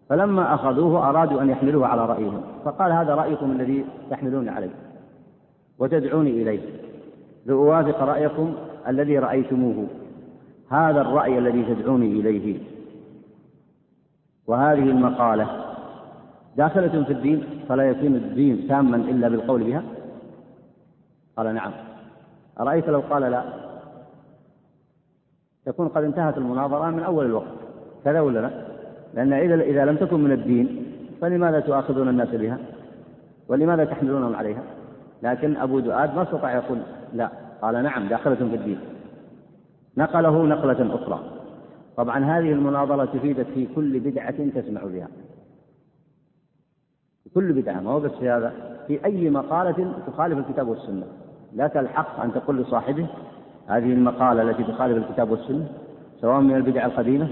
فلما أخذوه أرادوا أن يحملوه على رأيهم فقال هذا رأيكم الذي تحملون عليه وتدعوني إليه. لأوافق رأيكم الذي رأيتموه. هذا الرأي الذي تدعوني إليه. وهذه المقالة داخلة في الدين فلا يكون الدين تاما إلا بالقول بها؟ قال نعم. أرأيت لو قال لا؟ تكون قد انتهت المناظرة من أول الوقت. كذا ولا لا؟ لأن إذا إذا لم تكن من الدين فلماذا تؤاخذون الناس بها؟ ولماذا تحملونهم عليها؟ لكن أبو دؤاد ما استطاع يقول لا. قال نعم داخلة في الدين. نقله نقلة أخرى. طبعا هذه المناظرة تفيدك في كل بدعة تسمع بها. كل بدعة ما هو بس في هذا؟ في أي مقالة تخالف الكتاب والسنة. لك الحق أن تقول لصاحبه هذه المقالة التي تخالف الكتاب والسنة سواء من البدع القديمة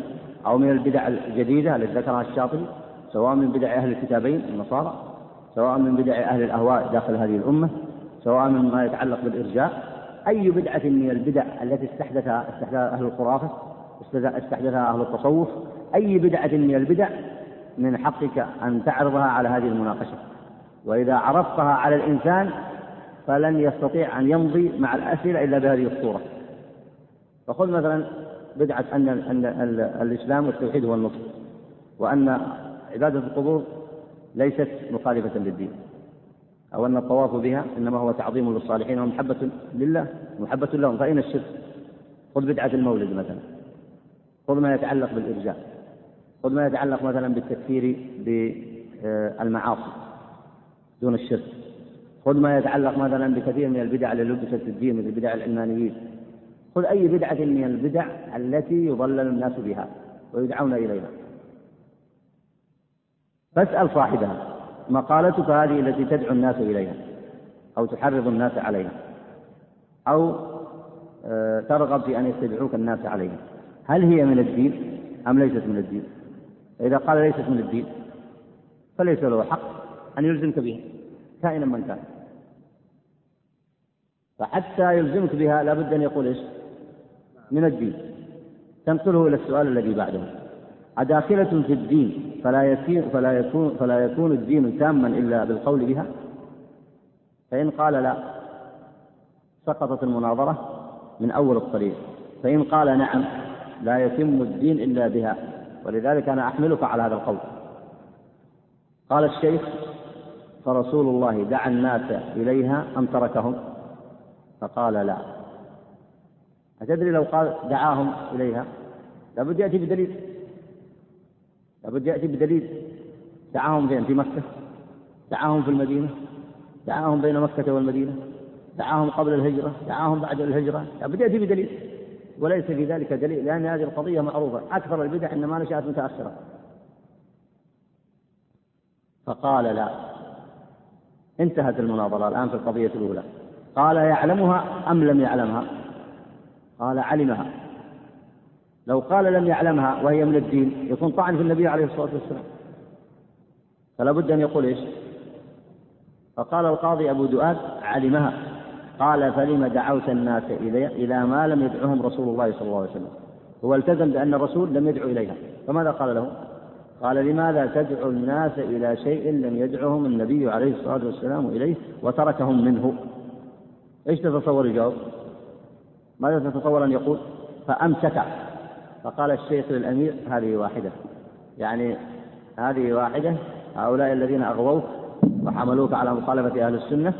أو من البدع الجديدة التي ذكرها الشاطبي سواء من بدع أهل الكتابين النصارى سواء من بدع أهل الأهواء داخل هذه الأمة سواء مما يتعلق بالإرجاء. أي بدعة من البدع التي استحدثها استحدثها أهل الخرافة استحدثها أهل التصوف أي بدعة من البدع من حقك أن تعرضها على هذه المناقشة. وإذا عرضتها على الإنسان فلن يستطيع أن يمضي مع الأسئلة إلا بهذه الصورة. فخذ مثلا بدعة أن أن الإسلام والتوحيد هو النصر وأن عبادة القبور ليست مخالفة للدين أو أن الطواف بها إنما هو تعظيم للصالحين ومحبة لله محبة لهم. فأين الشرك؟ خذ بدعة المولد مثلا. خذ ما يتعلق بالإرجاء. خذ ما يتعلق مثلا بالتكفير بالمعاصي دون الشرك. خذ ما يتعلق مثلا بكثير من البدع اللي لبست في الدين مثل بدع العلمانيين خذ أي بدعة من البدع التي يضلل الناس بها ويدعون إليها. فاسأل صاحبها مقالتك هذه التي تدعو الناس إليها أو تحرض الناس عليها أو آه، ترغب في أن يتبعوك الناس عليها. هل هي من الدين أم ليست من الدين؟ إذا قال ليست من الدين فليس له حق أن يلزمك بها كائنا من كان. فحتى يلزمك بها لابد أن يقول إيش؟ من الدين. تنقله إلى السؤال الذي بعده. أداخلة في الدين فلا يكون فلا يكون فلا يكون الدين تاما إلا بالقول بها؟ فإن قال لا سقطت المناظرة من أول الطريق. فإن قال نعم لا يتم الدين إلا بها. ولذلك أنا أحملك على هذا القول. قال الشيخ فرسول الله دعا الناس إليها أم تركهم؟ فقال لا. أتدري لو قال دعاهم إليها؟ لابد يأتي بدليل. لابد يأتي بدليل. دعاهم فين؟ في مكة؟ دعاهم في المدينة؟ دعاهم بين مكة والمدينة؟ دعاهم قبل الهجرة؟ دعاهم بعد الهجرة؟ لابد يأتي بدليل. وليس في ذلك دليل لأن هذه القضية معروفة. أكثر البدع إنما نشأت متأخرة. فقال لا. انتهت المناظرة الآن في القضية الأولى. قال يعلمها أم لم يعلمها؟ قال علمها. لو قال لم يعلمها وهي من الدين يكون طعن في النبي عليه الصلاة والسلام. فلا بد أن يقول إيش؟ فقال القاضي أبو دؤاد علمها. قال فلم دعوت الناس إلى ما لم يدعهم رسول الله صلى الله عليه وسلم؟ هو التزم بأن الرسول لم يدعو إليها. فماذا قال له؟ قال لماذا تدعو الناس إلى شيء لم يدعهم النبي عليه الصلاة والسلام إليه وتركهم منه؟ إيش تتصور يجاوب؟ ماذا تتصور أن يقول؟ فأمسك. فقال الشيخ للأمير هذه واحدة. يعني هذه واحدة هؤلاء الذين أغووك وحملوك على مخالفة أهل السنة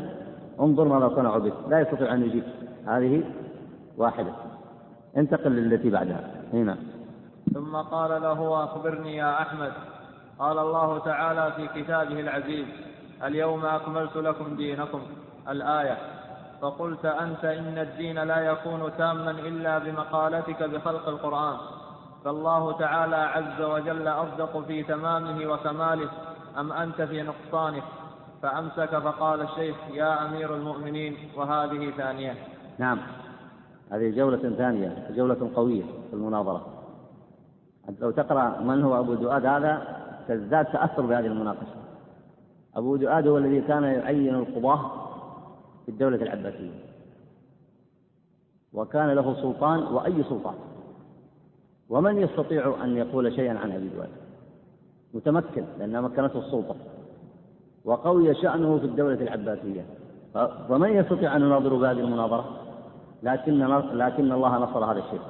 انظر ماذا صنعوا بك. لا يستطيع أن يجيب. هذه واحدة. انتقل للتي بعدها. هنا. ثم قال له أخبرني يا أحمد. قال الله تعالى في كتابه العزيز اليوم أكملت لكم دينكم. الآية. فقلت أنت إن الدين لا يكون تاما إلا بمقالتك بخلق القرآن فالله تعالى عز وجل أصدق في تمامه وكماله أم أنت في نقصانه؟ فأمسك فقال الشيخ يا أمير المؤمنين وهذه ثانية. نعم. هذه جولة ثانية جولة قوية في المناظرة. لو تقرأ من هو أبو دؤاد هذا تزداد تأثر بهذه المناقشة. أبو دؤاد هو الذي كان يعين القضاة في الدولة العباسية. وكان له سلطان وأي سلطان. ومن يستطيع أن يقول شيئا عن أبي دؤاد متمكن لأنها مكنته السلطة. وقوي شأنه في الدولة العباسية. فمن يستطيع أن يناظر بهذه المناظرة؟ لكن لكن الله نصر هذا الشيء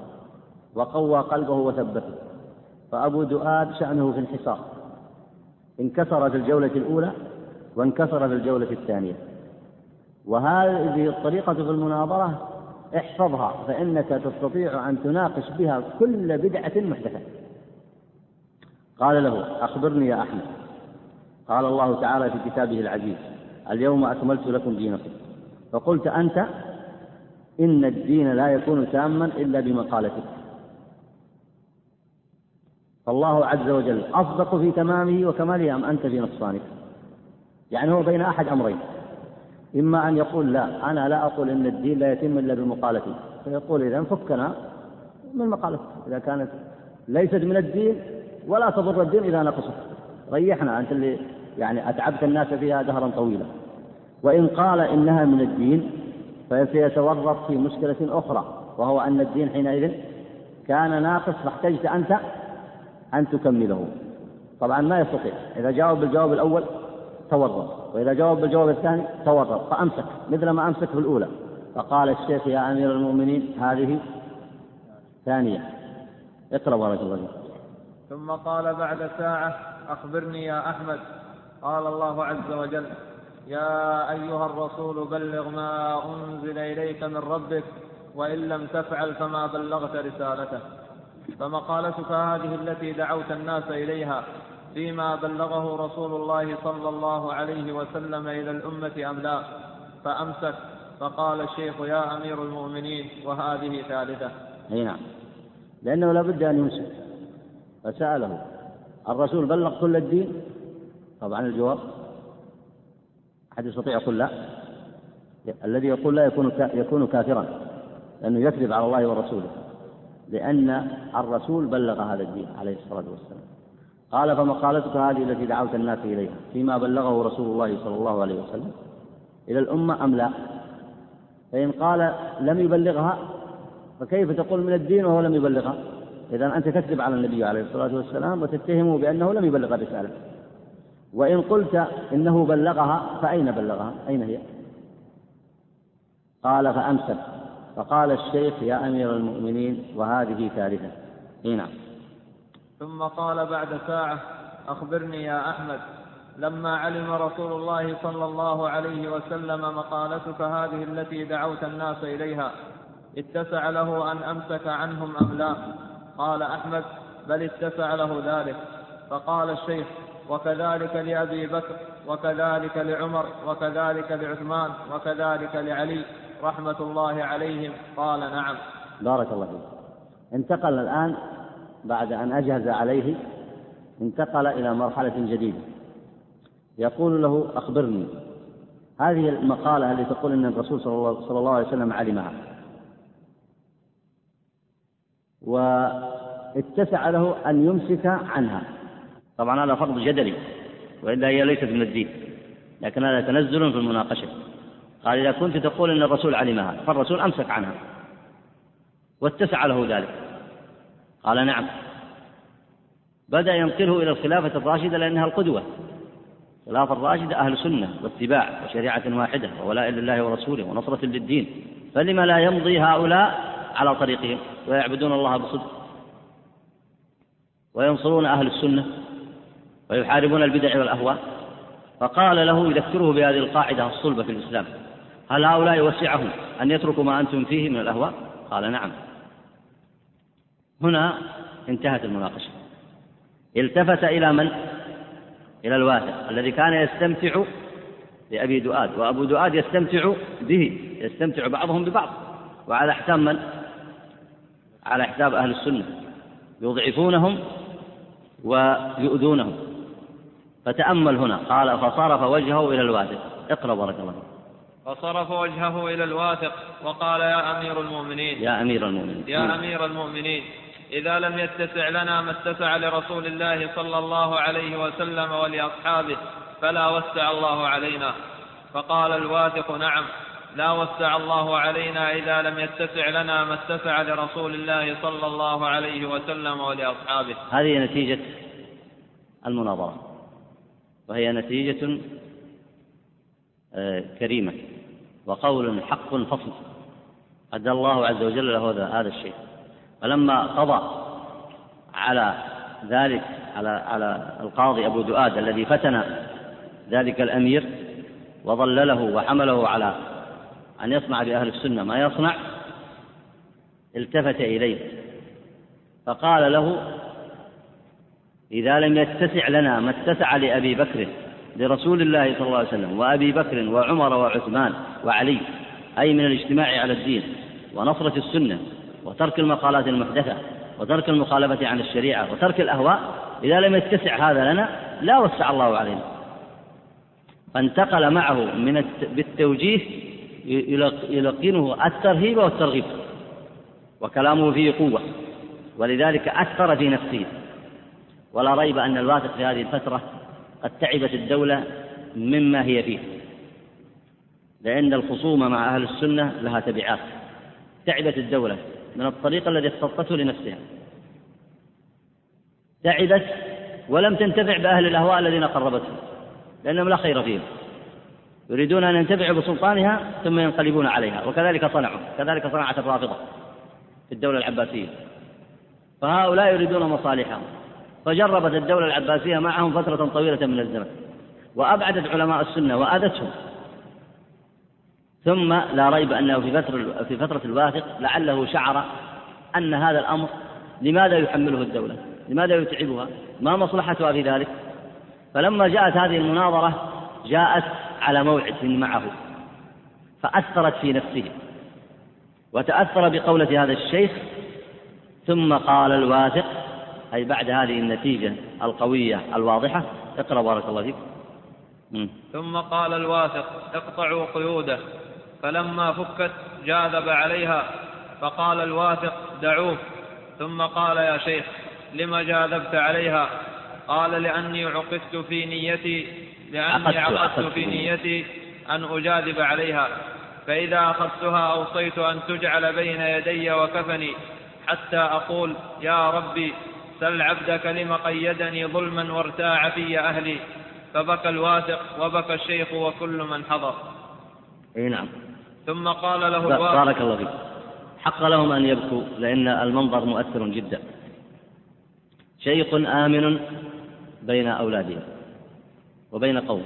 وقوى قلبه وثبته. فأبو دؤاد شأنه في انحسار انكسر في الجولة الأولى وانكسر في الجولة الثانية. وهذه الطريقة في المناظرة احفظها فإنك تستطيع أن تناقش بها كل بدعة محدثة. قال له أخبرني يا أحمد. قال الله تعالى في كتابه العزيز اليوم أكملت لكم دينكم. فقلت أنت إن الدين لا يكون تاما إلا بمقالتك. فالله عز وجل أصدق في تمامه وكماله أم أنت في نقصانك؟ يعني هو بين أحد أمرين. إما أن يقول لا أنا لا أقول إن الدين لا يتم إلا بمقالتي. فيقول إذا فكنا من مقالتك إذا كانت ليست من الدين ولا تضر الدين إذا نقصت. ريحنا أنت اللي يعني أتعبت الناس فيها دهرا طويلا. وإن قال إنها من الدين فسيتورط في مشكلة أخرى وهو أن الدين حينئذ كان ناقص فاحتجت أنت أن تكمله. طبعا ما يستطيع. إذا جاوب بالجواب الأول تورط. وإذا جاوب بالجواب الثاني تورط فأمسك مثل ما أمسك في الأولى. فقال الشيخ يا أمير المؤمنين هذه ثانية. اقرأ بارك الله فيك ثم قال بعد ساعة أخبرني يا أحمد. قال الله عز وجل يا أيها الرسول بلغ ما أنزل إليك من ربك وإن لم تفعل فما بلغت رسالته. فمقالتك هذه التي دعوت الناس إليها فيما بلغه رسول الله صلى الله عليه وسلم إلى الأمة أم لا؟ فأمسك فقال الشيخ يا أمير المؤمنين وهذه ثالثة. أي نعم. لأنه لابد أن يمسك. فسأله الرسول بلغ كل الدين؟ طبعا الجواب أحد يستطيع يقول لا. الذي يقول لا يكون يكون كافرا لأنه يكذب على الله ورسوله لأن الرسول بلغ هذا الدين عليه الصلاة والسلام. قال فمقالتك هذه التي دعوت الناس إليها فيما بلغه رسول الله صلى الله عليه وسلم إلى الأمة أم لا؟ فإن قال لم يبلغها فكيف تقول من الدين وهو لم يبلغها؟ إذا أنت تكذب على النبي عليه الصلاة والسلام وتتهمه بأنه لم يبلغ الرسالة. وإن قلت إنه بلغها فأين بلغها؟ أين هي؟ قال فأمسك. فقال الشيخ يا أمير المؤمنين وهذه ثالثة. اي نعم. ثم قال بعد ساعة أخبرني يا أحمد. لما علم رسول الله صلى الله عليه وسلم مقالتك هذه التي دعوت الناس إليها اتسع له أن أمسك عنهم أم لا؟ قال أحمد بل اتسع له ذلك. فقال الشيخ وكذلك لأبي بكر وكذلك لعمر وكذلك لعثمان وكذلك لعلي رحمة الله عليهم. قال نعم. بارك الله فيك. انتقل الآن بعد أن أجهز عليه انتقل إلى مرحلة جديدة. يقول له أخبرني. هذه المقالة التي تقول أن الرسول صلى الله, عليه وسلم علمها اتسع له أن يمسك عنها. طبعا هذا فرض جدلي وإلا هي ليست من الدين لكن هذا تنزل في المناقشة. قال إذا كنت تقول أن الرسول علمها فالرسول أمسك عنها واتسع له ذلك. قال نعم. بدأ ينقله إلى الخلافة الراشدة لأنها القدوة. الخلافة الراشدة أهل سنة واتباع وشريعة واحدة وولاء لله ورسوله ونصرة للدين. فلما لا يمضي هؤلاء على طريقهم؟ ويعبدون الله بصدق. وينصرون أهل السنة ويحاربون البدع والأهواء. فقال له يذكره بهذه القاعدة الصلبة في الإسلام هل هؤلاء وسعهم أن يتركوا ما أنتم فيه من الأهواء؟ قال نعم. هنا انتهت المناقشة. التفت إلى من؟ إلى الواثق الذي كان يستمتع بأبي دؤاد وأبو دؤاد يستمتع به يستمتع بعضهم ببعض. وعلى حساب من؟ على حساب أهل السنة. يضعفونهم ويؤذونهم. فتأمل هنا قال فصرف وجهه إلى الواثق. اقرأ بارك الله فصرف وجهه إلى الواثق وقال يا أمير المؤمنين. يا أمير المؤمنين. يا أمير المؤمنين. إذا لم يتسع لنا ما اتسع لرسول الله صلى الله عليه وسلم ولأصحابه فلا وسع الله علينا. فقال الواثق نعم لا وسع الله علينا إذا لم يتسع لنا ما اتسع لرسول الله صلى الله عليه وسلم ولأصحابه. هذه نتيجة المناظرة وهي نتيجة آه، كريمة وقول حق فصل. أدى الله عز وجل له هذا الشيء. فلما قضى على ذلك على على القاضي أبو دؤاد الذي فتن ذلك الأمير وضلله وحمله على أن يصنع بأهل السنة ما يصنع التفت إليه. فقال له إذا لم يتسع لنا ما اتسع لأبي بكر لرسول الله صلى الله عليه وسلم وأبي بكر وعمر وعثمان وعلي أي من الاجتماع على الدين ونصرة السنة وترك المقالات المحدثة وترك المخالفة عن الشريعة وترك الأهواء إذا لم يتسع هذا لنا لا وسع الله علينا. فانتقل معه من بالتوجيه يلقنه الترهيب والترغيب وكلامه فيه قوة ولذلك أثر في نفسه. ولا ريب أن الواثق في هذه الفترة قد تعبت الدولة مما هي فيه لأن الخصومة مع أهل السنة لها تبعات. تعبت الدولة. من الطريق الذي اختطته لنفسها. تعبت ولم تنتفع بأهل الأهواء الذين قربتهم لأنهم لا خير فيهم. يريدون أن ينتفعوا بسلطانها ثم ينقلبون عليها وكذلك صنعوا كذلك صنعت الرافضة في الدولة العباسية. فهؤلاء يريدون مصالحهم. فجربت الدولة العباسية معهم فترة طويلة من الزمن وأبعدت علماء السنة وأذتهم. ثم لا ريب أنه في فترة في فترة الواثق لعله شعر أن هذا الأمر لماذا يحمله الدولة؟ لماذا يتعبها؟ ما مصلحتها في ذلك؟ فلما جاءت هذه المناظرة جاءت على موعد معه فأثرت في نفسه وتأثر بقولة هذا الشيخ ثم قال الواثق أي بعد هذه النتيجة القوية الواضحة اقرأ بارك الله فيك ثم قال الواثق اقطعوا قيوده فلما فكت جاذب عليها فقال الواثق دعوه. ثم قال يا شيخ لم جاذبت عليها؟ قال لأني عقدت في نيتي لأني عقدت في نيتي أن أجاذب عليها. فإذا أخذتها أوصيت أن تجعل بين يدي وكفني حتى أقول يا ربي سل عبدك لم قيدني ظلما وارتاع في أهلي. فبكى الواثق وبكى الشيخ وكل من حضر. أي نعم. ثم قال له بارك الله فيك. حق لهم أن يبكوا لأن المنظر مؤثر جدا. شيخ آمن بين أولاده وبين قوم.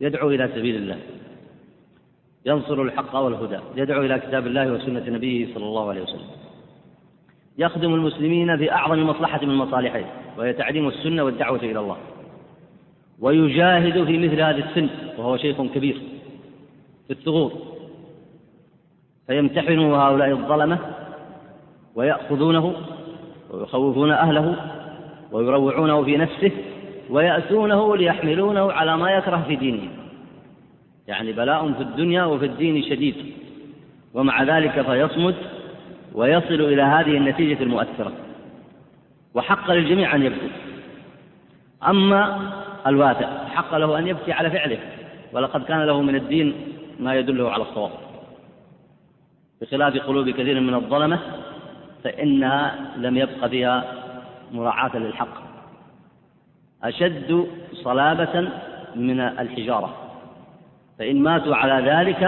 يدعو إلى سبيل الله. ينصر الحق والهدى. يدعو إلى كتاب الله وسنة نبيه صلى الله عليه وسلم. يخدم المسلمين في أعظم مصلحة من مصالحهم وهي تعليم السنة والدعوة إلى الله. ويجاهد في مثل هذا السن وهو شيخ كبير. في الثغور. فيمتحن هؤلاء الظلمة ويأخذونه ويخوفون أهله ويروعونه في نفسه ويأتونه ليحملونه على ما يكره في دينه يعني بلاء في الدنيا وفي الدين شديد. ومع ذلك فيصمد ويصل إلى هذه النتيجة المؤثرة. وحق للجميع أن يبكوا. أما الواثق حق له أن يبكي على فعله. ولقد كان له من الدين ما يدله على الصواب. بخلاف قلوب كثير من الظلمة فإنها لم يبق فيها مراعاة للحق. أشد صلابة من الحجارة. فإن ماتوا على ذلك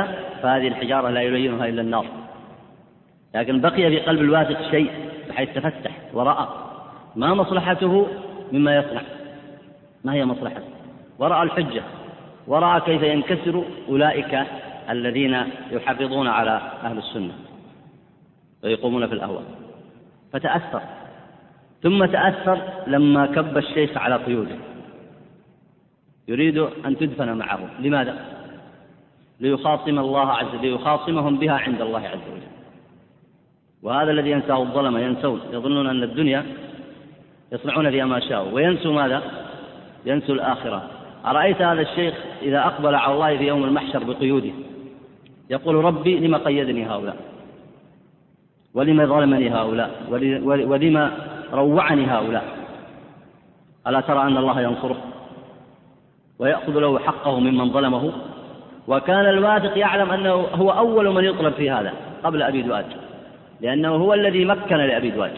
فهذه الحجارة لا يلينها إلا النار. لكن بقي في قلب الواثق شيء بحيث تفتح ورأى ما مصلحته مما يصنع ما هي مصلحته؟ ورأى الحجة. ورأى كيف ينكسر أولئك الذين يحافظون على أهل السنة ويقومون في الأهواء. فتأثر. ثم تأثر لما كب الشيخ على قيوده. يريد أن تدفن معه. لماذا؟ ليخاصم الله عز وجل ليخاصمهم بها عند الله عز وجل. وهذا الذي ينساه الظلمة ينسون يظنون أن الدنيا يصنعون فيها ما شاءوا. وينسوا ماذا؟ ينسوا الآخرة. أرأيت هذا الشيخ إذا أقبل على الله في يوم المحشر بقيوده؟ يقول ربي لما قيدني هؤلاء؟ ولما ظلمني هؤلاء؟ ولما روعني هؤلاء؟ ألا ترى أن الله ينصره؟ ويأخذ له حقه ممن ظلمه؟ وكان الواثق يعلم أنه هو أول من يطلب في هذا قبل أبي دؤاد لأنه هو الذي مكن لأبي دؤاد.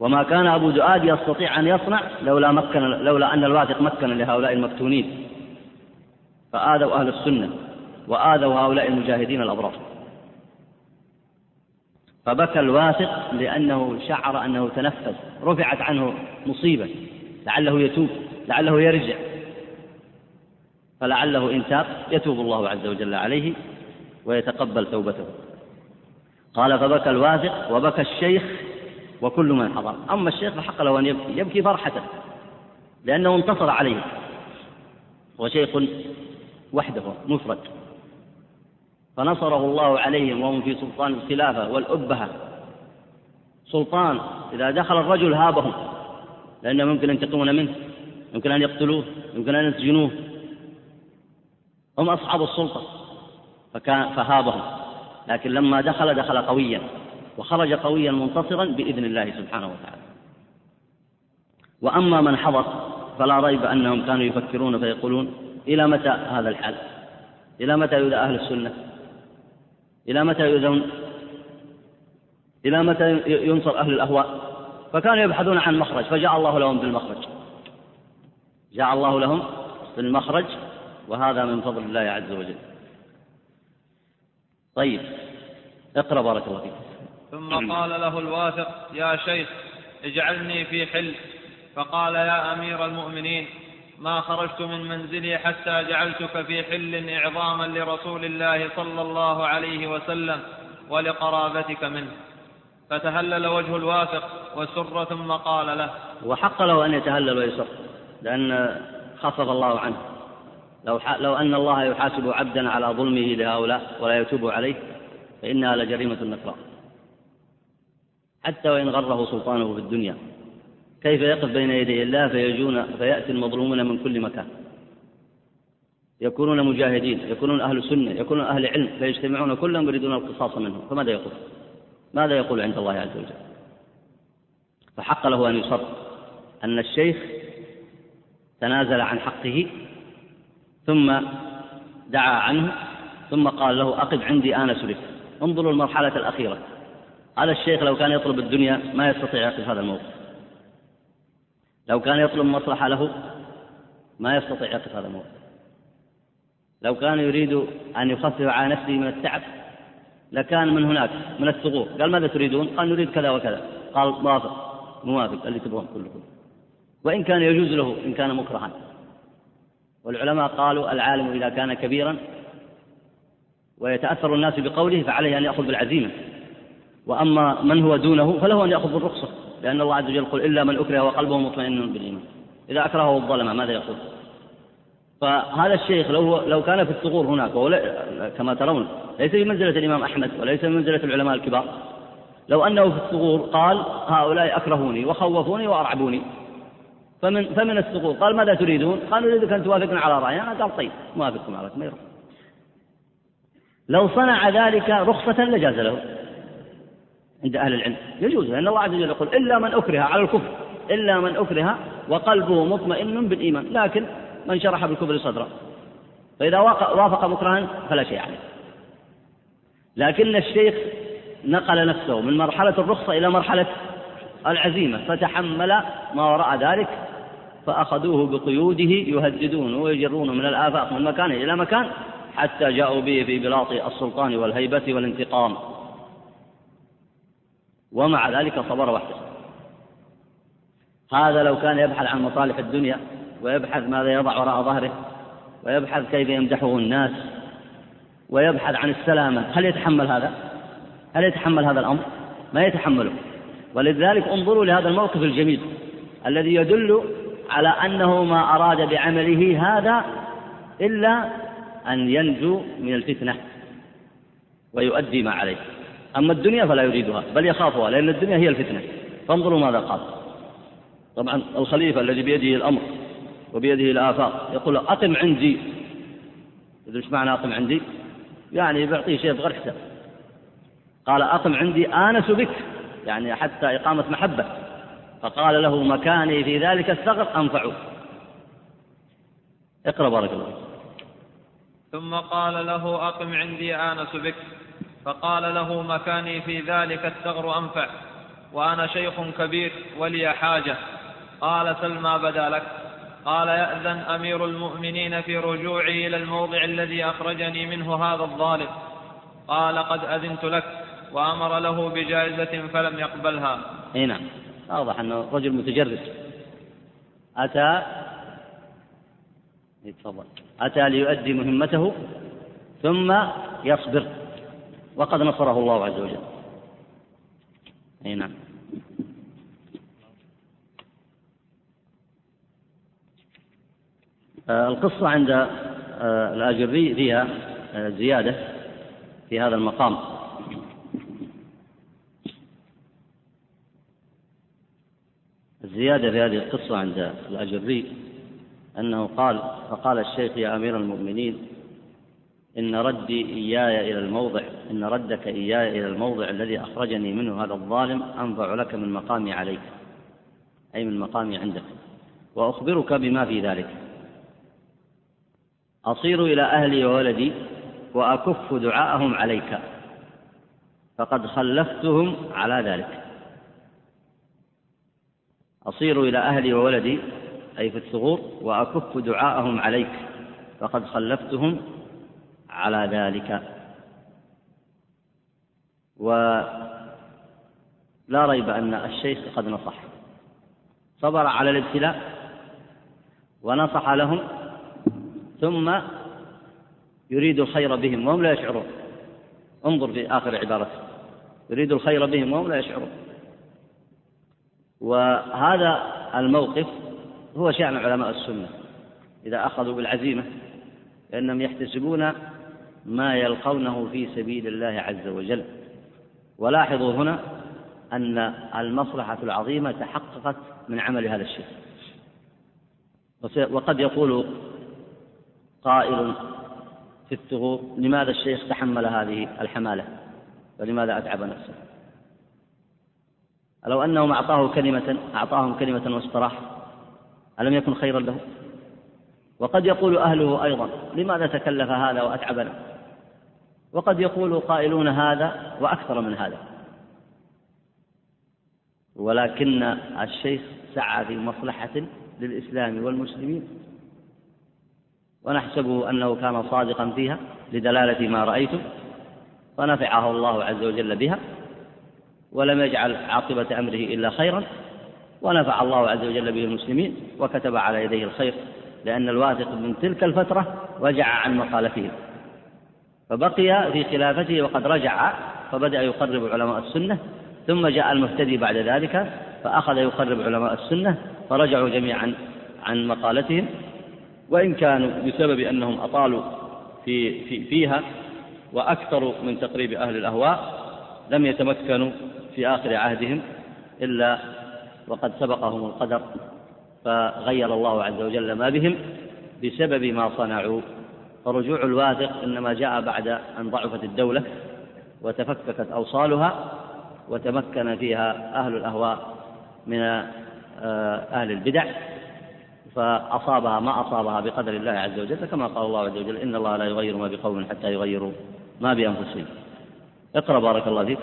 وما كان أبو دؤاد يستطيع أن يصنع لولا مكن لولا أن الواثق مكن لهؤلاء المفتونين فآذوا أهل السنة وآذوا هؤلاء المجاهدين الأبرار. فبكى الواثق لأنه شعر أنه تنفس رفعت عنه مصيبة. لعله يتوب لعله يرجع. فلعله إن تاب يتوب الله عز وجل عليه ويتقبل توبته. قال فبكى الواثق وبكى الشيخ وكل من حضر. أما الشيخ فحق له أن يبكي يبكي فرحة لأنه انتصر عليه. وشيخ وحده مفرد. فنصره الله عليهم وهم في سلطان الخلافة والأبهة. سلطان إذا دخل الرجل هابهم لأنهم يمكن أن ينتقمون منه يمكن أن يقتلوه يمكن أن يسجنوه. هم أصحاب السلطة فكان فهابهم. لكن لما دخل دخل قويا. وخرج قويا منتصرا بإذن الله سبحانه وتعالى. وأما من حضر فلا ريب أنهم كانوا يفكرون فيقولون إلى متى هذا الحال؟ إلى متى يؤذى أهل السنة؟ إلى متى يؤذون؟ إلى متى ينصر أهل الأهواء؟ فكانوا يبحثون عن مخرج فجاء الله لهم بالمخرج. جاء الله لهم بالمخرج وهذا من فضل الله عز وجل. طيب اقرأ بارك الله فيك. ثم قال له الواثق يا شيخ اجعلني في حل. فقال يا أمير المؤمنين ما خرجت من منزلي حتى جعلتك في حل إعظاما لرسول الله صلى الله عليه وسلم ولقرابتك منه. فتهلل وجه الواثق وسر ثم قال له وحق له أن يتهلل ويسر لأن خفض الله عنه. لو, لو أن الله يحاسب عبدا على ظلمه لهؤلاء ولا يتوب عليه فإنها لجريمة نكراء حتى وإن غره سلطانه في الدنيا. كيف يقف بين يدي الله فيجون فيأتي المظلومون من كل مكان. يكونون مجاهدين يكونون أهل سنة يكونون أهل علم فيجتمعون كلهم يريدون القصاص منهم. فماذا يقول؟ ماذا يقول عند الله عز وجل؟ فحق له أن يصر أن الشيخ تنازل عن حقه ثم دعا عنه ثم قال له أقف عندي آنس بك انظروا المرحلة الأخيرة. هذا الشيخ لو كان يطلب الدنيا ما يستطيع يقف هذا الموقف. لو كان يطلب مصلحة له ما يستطيع يقف هذا الموقف. لو كان يريد أن يخفف على نفسه من التعب لكان من هناك من الثغور قال ماذا تريدون؟ قال نريد كذا وكذا. قال موافق موافق اللي تبغون كلكم. وإن كان يجوز له إن كان مكرها. والعلماء قالوا العالم إذا كان كبيرا ويتأثر الناس بقوله فعليه أن يأخذ بالعزيمة. وأما من هو دونه فله أن يأخذ بالرخصة لأن الله عز وجل يقول إلا من أكره وقلبه مطمئن بالإيمان. إذا أكرهه الظلمة ماذا يقول؟ فهذا الشيخ لو لو كان في الثغور هناك كما ترون ليس بمنزلة الإمام أحمد وليس بمنزلة العلماء الكبار. لو أنه في الثغور قال هؤلاء أكرهوني وخوفوني وأرعبوني. فمن فمن الثغور؟ قال ماذا تريدون؟ قالوا نريدك أن توافقنا على رأينا قال طيب موافقكم على ما يرفض لو صنع ذلك رخصة لجاز له. عند أهل العلم. يجوز لأن الله عز وجل يقول إلا من أكره على الكفر إلا من أكره وقلبه مطمئن بالإيمان. لكن من شرح بالكفر صدرا فإذا وافق مكرها فلا شيء عليه. لكن الشيخ نقل نفسه من مرحلة الرخصة إلى مرحلة العزيمة فتحمل ما وراء ذلك فأخذوه بقيوده يهددون ويجرون من الآفاق من مكان إلى مكان حتى جاءوا به في بلاط السلطان والهيبة والانتقام. ومع ذلك صبر واحتسب هذا لو كان يبحث عن مصالح الدنيا ويبحث ماذا يضع وراء ظهره ويبحث كيف يمدحه الناس ويبحث عن السلامة هل يتحمل هذا؟ هل يتحمل هذا الأمر؟ ما يتحمله ولذلك انظروا لهذا الموقف الجميل الذي يدل على أنه ما أراد بعمله هذا إلا أن ينجو من الفتنة ويؤدي ما عليه أما الدنيا فلا يريدها بل يخافها لأن الدنيا هي الفتنة. فانظروا ماذا قال. طبعا الخليفة الذي بيده الأمر وبيده الآفاق يقول أقم عندي. إيش معنى أقم عندي؟ يعني بيعطيه شيء بغير حساب قال أقم عندي آنس بك. يعني حتى إقامة محبة. فقال له مكاني في ذلك الثغر أنفع اقرأ بارك الله ثم قال له أقم عندي آنس بك. فقال له مكاني في ذلك الثغر أنفع وأنا شيخ كبير ولي حاجة. قال سل ما بدا لك. قال يأذن أمير المؤمنين في رجوعي إلى الموضع الذي أخرجني منه هذا الظالم. قال قد أذنت لك وأمر له بجائزة فلم يقبلها. أي نعم. واضح أنه رجل متجرد. أتى يتفضل أتى ليؤدي مهمته ثم يصبر. وقد نصره الله عز وجل. أي نعم. آه، القصة عند آه، الآجري فيها آه، زيادة في هذا المقام. الزيادة في هذه القصة عند الأجري أنه قال فقال الشيخ يا أمير المؤمنين إن ردي إياي إلى الموضع إن ردك إياي إلى الموضع الذي أخرجني منه هذا الظالم أنفع لك من مقامي عليك أي من مقامي عندك وأخبرك بما في ذلك. أصير إلى أهلي وولدي وأكف دعاءهم عليك فقد خلفتهم على ذلك. أصير إلى أهلي وولدي أي في الثغور وأكف دعاءهم عليك فقد خلفتهم على ذلك. ولا ريب أن الشيخ قد نصح. صبر على الابتلاء ونصح لهم ثم يريد الخير بهم وهم لا يشعرون. انظر في آخر عبارته. يريد الخير بهم وهم لا يشعرون. وهذا الموقف هو شأن علماء السنة. إذا أخذوا بالعزيمة فإنهم يحتسبون ما يلقونه في سبيل الله عز وجل. ولاحظوا هنا أن المصلحة العظيمة تحققت من عمل هذا الشيخ. وقد يقول قائل في الثغور لماذا الشيخ تحمل هذه الحمالة؟ ولماذا أتعب نفسه؟ لو أنهم أعطاه كلمة أعطاهم كلمة واستراح ألم يكن خيرا له؟ وقد يقول أهله أيضا لماذا تكلف هذا وأتعبنا وقد يقول قائلون هذا وأكثر من هذا. ولكن الشيخ سعى في مصلحة للإسلام والمسلمين. ونحسبه أنه كان صادقا فيها لدلالة ما رأيته فنفعه الله عز وجل بها ولم يجعل عاقبة أمره إلا خيرا ونفع الله عز وجل به المسلمين وكتب على يديه الخير لأن الواثق من تلك الفترة رجع عن مقالته فبقي في خلافته وقد رجع فبدأ يقرب علماء السنة ثم جاء المهتدي بعد ذلك فأخذ يقرب علماء السنة فرجعوا جميعا عن مقالتهم. وإن كانوا بسبب أنهم أطالوا في, في فيها وأكثروا من تقريب أهل الأهواء لم يتمكنوا في آخر عهدهم إلا وقد سبقهم القدر فغير الله عز وجل ما بهم بسبب ما صنعوا فرجوع الواثق إنما جاء بعد أن ضعفت الدولة وتفككت أوصالها وتمكن فيها أهل الأهواء من آه، أهل البدع فأصابها ما أصابها بقدر الله عز وجل كما قال الله عز وجل إن الله لا يغير ما بقوم حتى يغيروا ما بأنفسهم. اقرأ بارك الله فيك.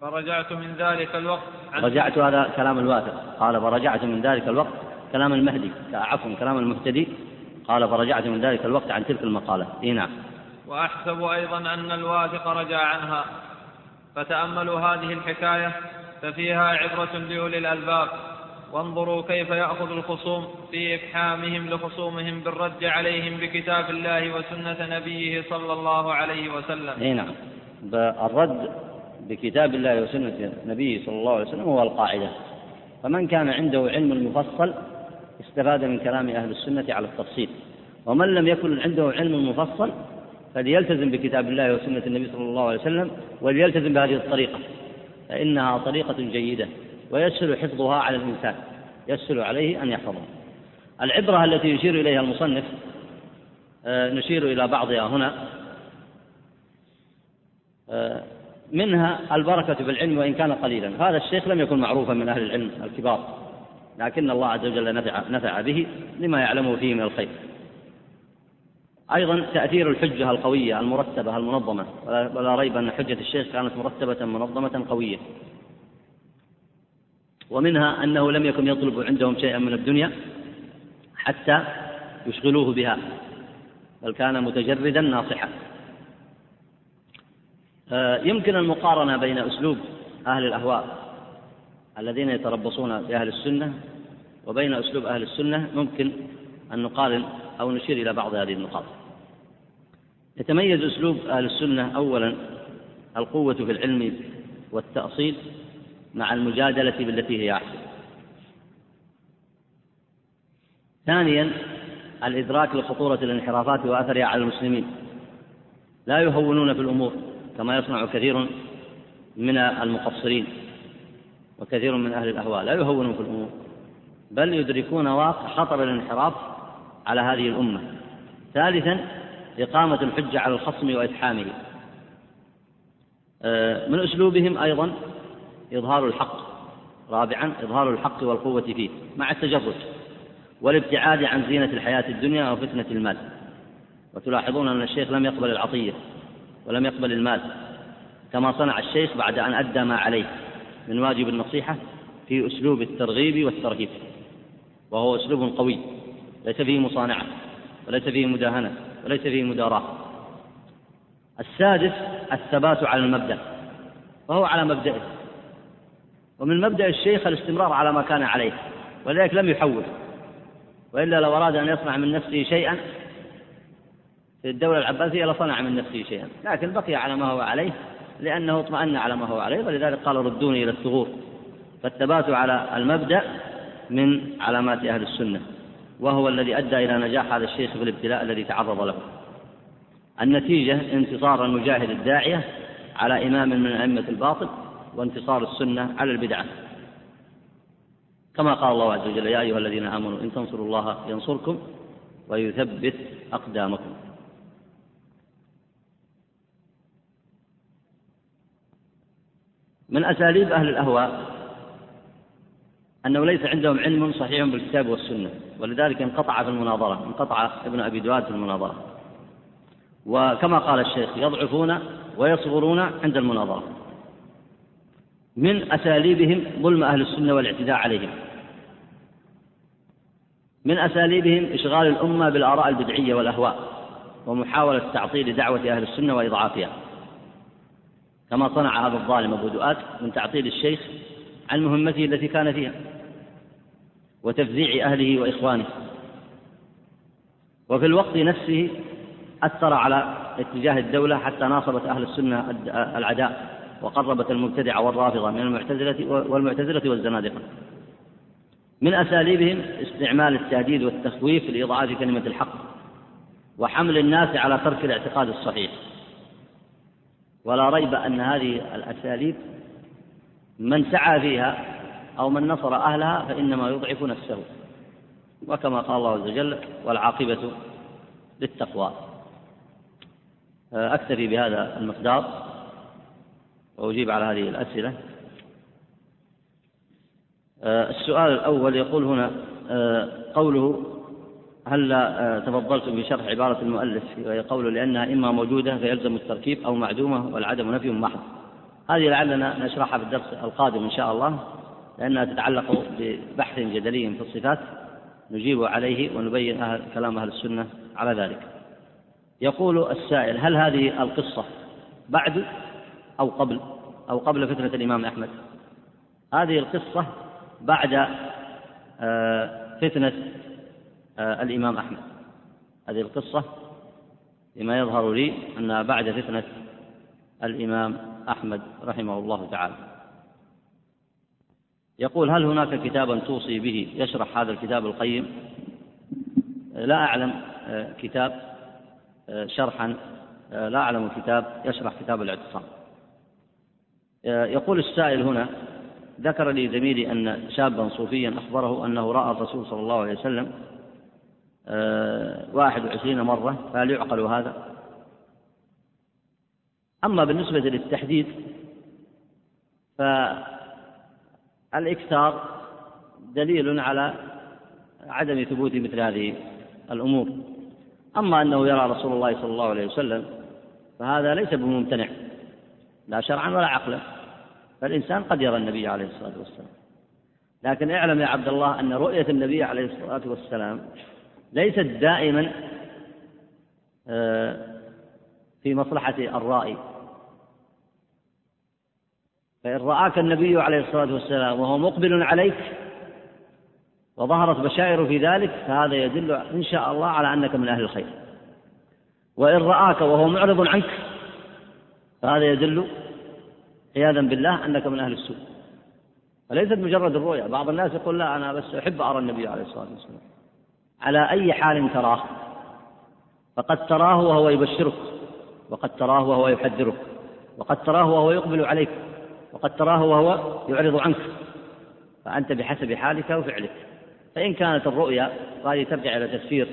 فرجعت من ذلك الوقت. رجعت هذا كلام الواثق. قال فرجعت من ذلك الوقت. كلام المهدي عفوا كلام المهتدي. قال فرجعت من ذلك الوقت عن تلك المقالة. إي نعم. وأحسب أيضا أن الواثق رجع عنها. فتأملوا هذه الحكاية ففيها عبرة لأولي الألباب. وانظروا كيف يأخذ الخصوم في إفحامهم لخصومهم بالرد عليهم بكتاب الله وسنة نبيه صلى الله عليه وسلم. إي نعم. الرد بكتاب الله وسنة نبيه صلى الله عليه وسلم هو القاعدة. فمن كان عنده علم المفصل استفاد من كلام أهل السنة على التفصيل. ومن لم يكن عنده علم مفصل فليلتزم بكتاب الله وسنة النبي صلى الله عليه وسلم وليلتزم بهذه الطريقة فإنها طريقة جيدة ويسهل حفظها على الإنسان يسهل عليه أن يحفظها العبرة التي يشير إليها المصنف آه، نشير إلى بعضها هنا آه، منها البركة بالعلم وإن كان قليلا. هذا الشيخ لم يكن معروفا من أهل العلم الكبار. لكن الله عز وجل نفع, نفع به لما يعلمه فيه من الخير. أيضا تأثير الحجة القوية المرتبة المنظمة ولا ريب أن حجة الشيخ كانت مرتبة منظمة قوية. ومنها أنه لم يكن يطلب عندهم شيئا من الدنيا حتى يشغلوه بها بل كان متجردا ناصحا. آه، يمكن المقارنة بين أسلوب أهل الأهواء الذين يتربصون بأهل السنة وبين أسلوب أهل السنة ممكن أن نقارن أو نشير إلى بعض هذه النقاط. يتميز أسلوب أهل السنة أولا القوة في العلم والتأصيل مع المجادلة بالتي هي أحسن. ثانيا الإدراك لخطورة الانحرافات وأثرها على المسلمين. لا يهونون في الأمور كما يصنع كثير من المقصرين. وكثير من أهل الأهواء لا يهونون في الأمور بل يدركون واقع خطر الانحراف على هذه الأمة. ثالثا إقامة الحجة على الخصم وإتحامه. آه، من أسلوبهم أيضا إظهار الحق. رابعا إظهار الحق والقوة فيه مع التجرد والابتعاد عن زينة الحياة الدنيا وفتنة المال. وتلاحظون أن الشيخ لم يقبل العطية ولم يقبل المال كما صنع الشيخ بعد أن أدى ما عليه. من واجب النصيحة في أسلوب الترغيب والترهيب وهو أسلوب قوي ليس فيه مصانعة وليس فيه مداهنة وليس فيه مداراة. السادس الثبات على المبدأ وهو على مبدأه ومن مبدأ الشيخ الاستمرار على ما كان عليه ولذلك لم يحول وإلا لو أراد أن يصنع من نفسه شيئا في الدولة العباسية لصنع من نفسه شيئا لكن بقي على ما هو عليه. لأنه اطمأن على ما هو عليه ولذلك قال ردوني إلى الثغور. فالثبات على المبدأ من علامات أهل السنة وهو الذي أدى إلى نجاح هذا الشيخ في الابتلاء الذي تعرض له. النتيجة انتصار المجاهد الداعية على إمام من أئمة الباطل وانتصار السنة على البدعة. كما قال الله عز وجل يا أيها الذين آمنوا إن تنصروا الله ينصركم ويثبت أقدامكم. من أساليب أهل الأهواء أنه ليس عندهم علم صحيح بالكتاب والسنة ولذلك انقطع في المناظرة انقطع ابن أبي دواد في المناظرة. وكما قال الشيخ يضعفون ويصغرون عند المناظرة. من أساليبهم ظلم أهل السنة والاعتداء عليهم. من أساليبهم إشغال الأمة بالآراء البدعية والأهواء ومحاولة تعطيل دعوة أهل السنة وإضعافها. كما صنع هذا الظالم أبو دؤاد من تعطيل الشيخ عن مهمته التي كان فيها وتفزيع أهله وإخوانه. وفي الوقت نفسه أثر على اتجاه الدولة حتى ناصبت أهل السنة العداء وقربت المبتدعة والرافضة من المعتزلة والمعتزلة والزنادقة. من أساليبهم استعمال التهديد والتخويف لإضعاف كلمة الحق وحمل الناس على ترك الاعتقاد الصحيح. ولا ريب أن هذه الأساليب من سعى فيها أو من نصر أهلها فإنما يضعف نفسه. وكما قال الله عز وجل والعاقبة للتقوى. أكتفي بهذا المقدار وأجيب على هذه الأسئلة. آه، السؤال الأول يقول هنا آه، قوله هل آه، تفضلتم بشرح عبارة المؤلف وهي قوله لأنها إما موجودة فيلزم التركيب أو معدومة والعدم نفي محض. هذه لعلنا نشرحها في الدرس القادم إن شاء الله لأنها تتعلق ببحث جدلي في الصفات نجيب عليه ونبين أهل كلام أهل السنة على ذلك. يقول السائل هل هذه القصة بعد أو قبل؟ أو قبل فتنة الإمام أحمد؟ هذه القصة بعد آه، فتنة الإمام أحمد. هذه القصة لما يظهر لي أنها بعد فتنة الإمام أحمد رحمه الله تعالى. يقول هل هناك كتابا توصي به يشرح هذا الكتاب القيم؟ لا أعلم آه، كتاب شرحا لا أعلم كتاب يشرح كتاب الاعتصام. يقول السائل هنا ذكر لي زميلي أن شابا صوفيا أخبره أنه رأى الرسول صلى الله عليه وسلم آه، واحد وعشرين مرة فهل يعقل هذا؟ أما بالنسبة للتحديد فالإكثار دليل على عدم ثبوت مثل هذه الأمور. أما أنه يرى رسول الله صلى الله عليه وسلم فهذا ليس بممتنع لا شرعا ولا عقلا فالإنسان قد يرى النبي عليه الصلاة والسلام. لكن اعلم يا عبد الله أن رؤية النبي عليه الصلاة والسلام ليست دائما آه، في مصلحة الرائي. فإن رآك النبي عليه الصلاة والسلام وهو مقبل عليك وظهرت بشائر في ذلك فهذا يدل إن شاء الله على أنك من أهل الخير. وإن رآك وهو معرض عنك فهذا يدل عياذا بالله أنك من أهل السوء. فليست مجرد الرؤيا بعض الناس يقول لا أنا بس أحب أرى النبي عليه الصلاة والسلام. على أي حال تراه. فقد تراه وهو يبشرك وقد تراه وهو يحذرك وقد تراه وهو يقبل عليك وقد تراه وهو يعرض عنك. فأنت بحسب حالك وفعلك. فإن كانت الرؤيا وهذه ترجع إلى تفسير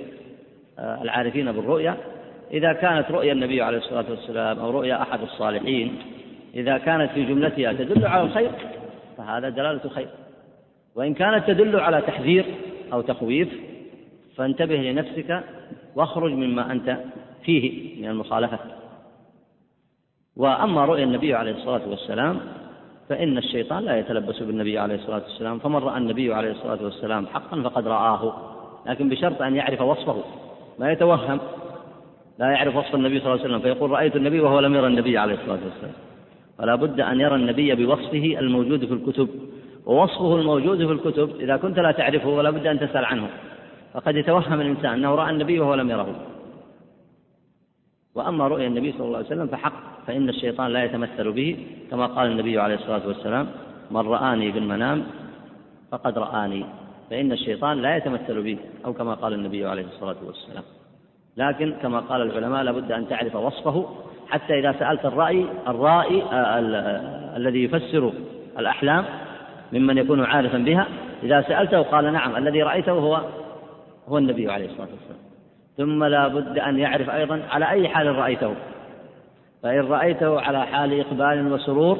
آه، العارفين بالرؤيا. إذا كانت رؤيا النبي عليه الصلاة والسلام أو رؤيا أحد الصالحين إذا كانت في جملتها تدل على الخير فهذا دلالة خير. وإن كانت تدل على تحذير أو تخويف فانتبه لنفسك واخرج مما أنت فيه من المخالفة. وأما رؤيا النبي عليه الصلاة والسلام فإن الشيطان لا يتلبس بالنبي عليه الصلاة والسلام. فمن رأى النبي عليه الصلاة والسلام حقا فقد رآه. لكن بشرط أن يعرف وصفه ما يتوهم لا يعرف وصف النبي صلى الله عليه وسلم. فيقول رأيت النبي وهو لم يرى النبي عليه الصلاة والسلام. فلا بد أن يرى النبي بوصفه الموجود في الكتب. ووصفه الموجود في الكتب إذا كنت لا تعرفه ولا بد أن تسأل عنه. فقد يتوهم الإنسان أنه رأى النبي وهو لم يره. وأما رؤيا النبي صلى الله عليه وسلم فحق فإن الشيطان لا يتمثل به كما قال النبي عليه الصلاة والسلام من رآني في المنام فقد رآني. فإن الشيطان لا يتمثل به أو كما قال النبي عليه الصلاة والسلام. لكن كما قال العلماء لابد أن تعرف وصفه حتى إذا سألت الرأي الرائي آه، آه، الذي يفسر الأحلام ممن يكون عارفا بها إذا سألته قال نعم الذي رأيته هو هو النبي عليه الصلاة والسلام. ثم لا بد أن يعرف أيضا على أي حال رأيته. فإن رأيته على حال إقبال وسرور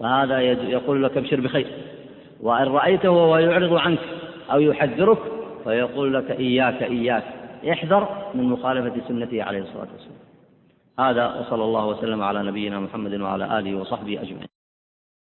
فهذا يقول لك ابشر بخير. وإن رأيته وهو يعرض عنك أو يحذرك فيقول لك إياك إياك. احذر من مخالفة سنته عليه الصلاة والسلام. هذا وصلى الله وسلم على نبينا محمد وعلى آله وصحبه أجمعين.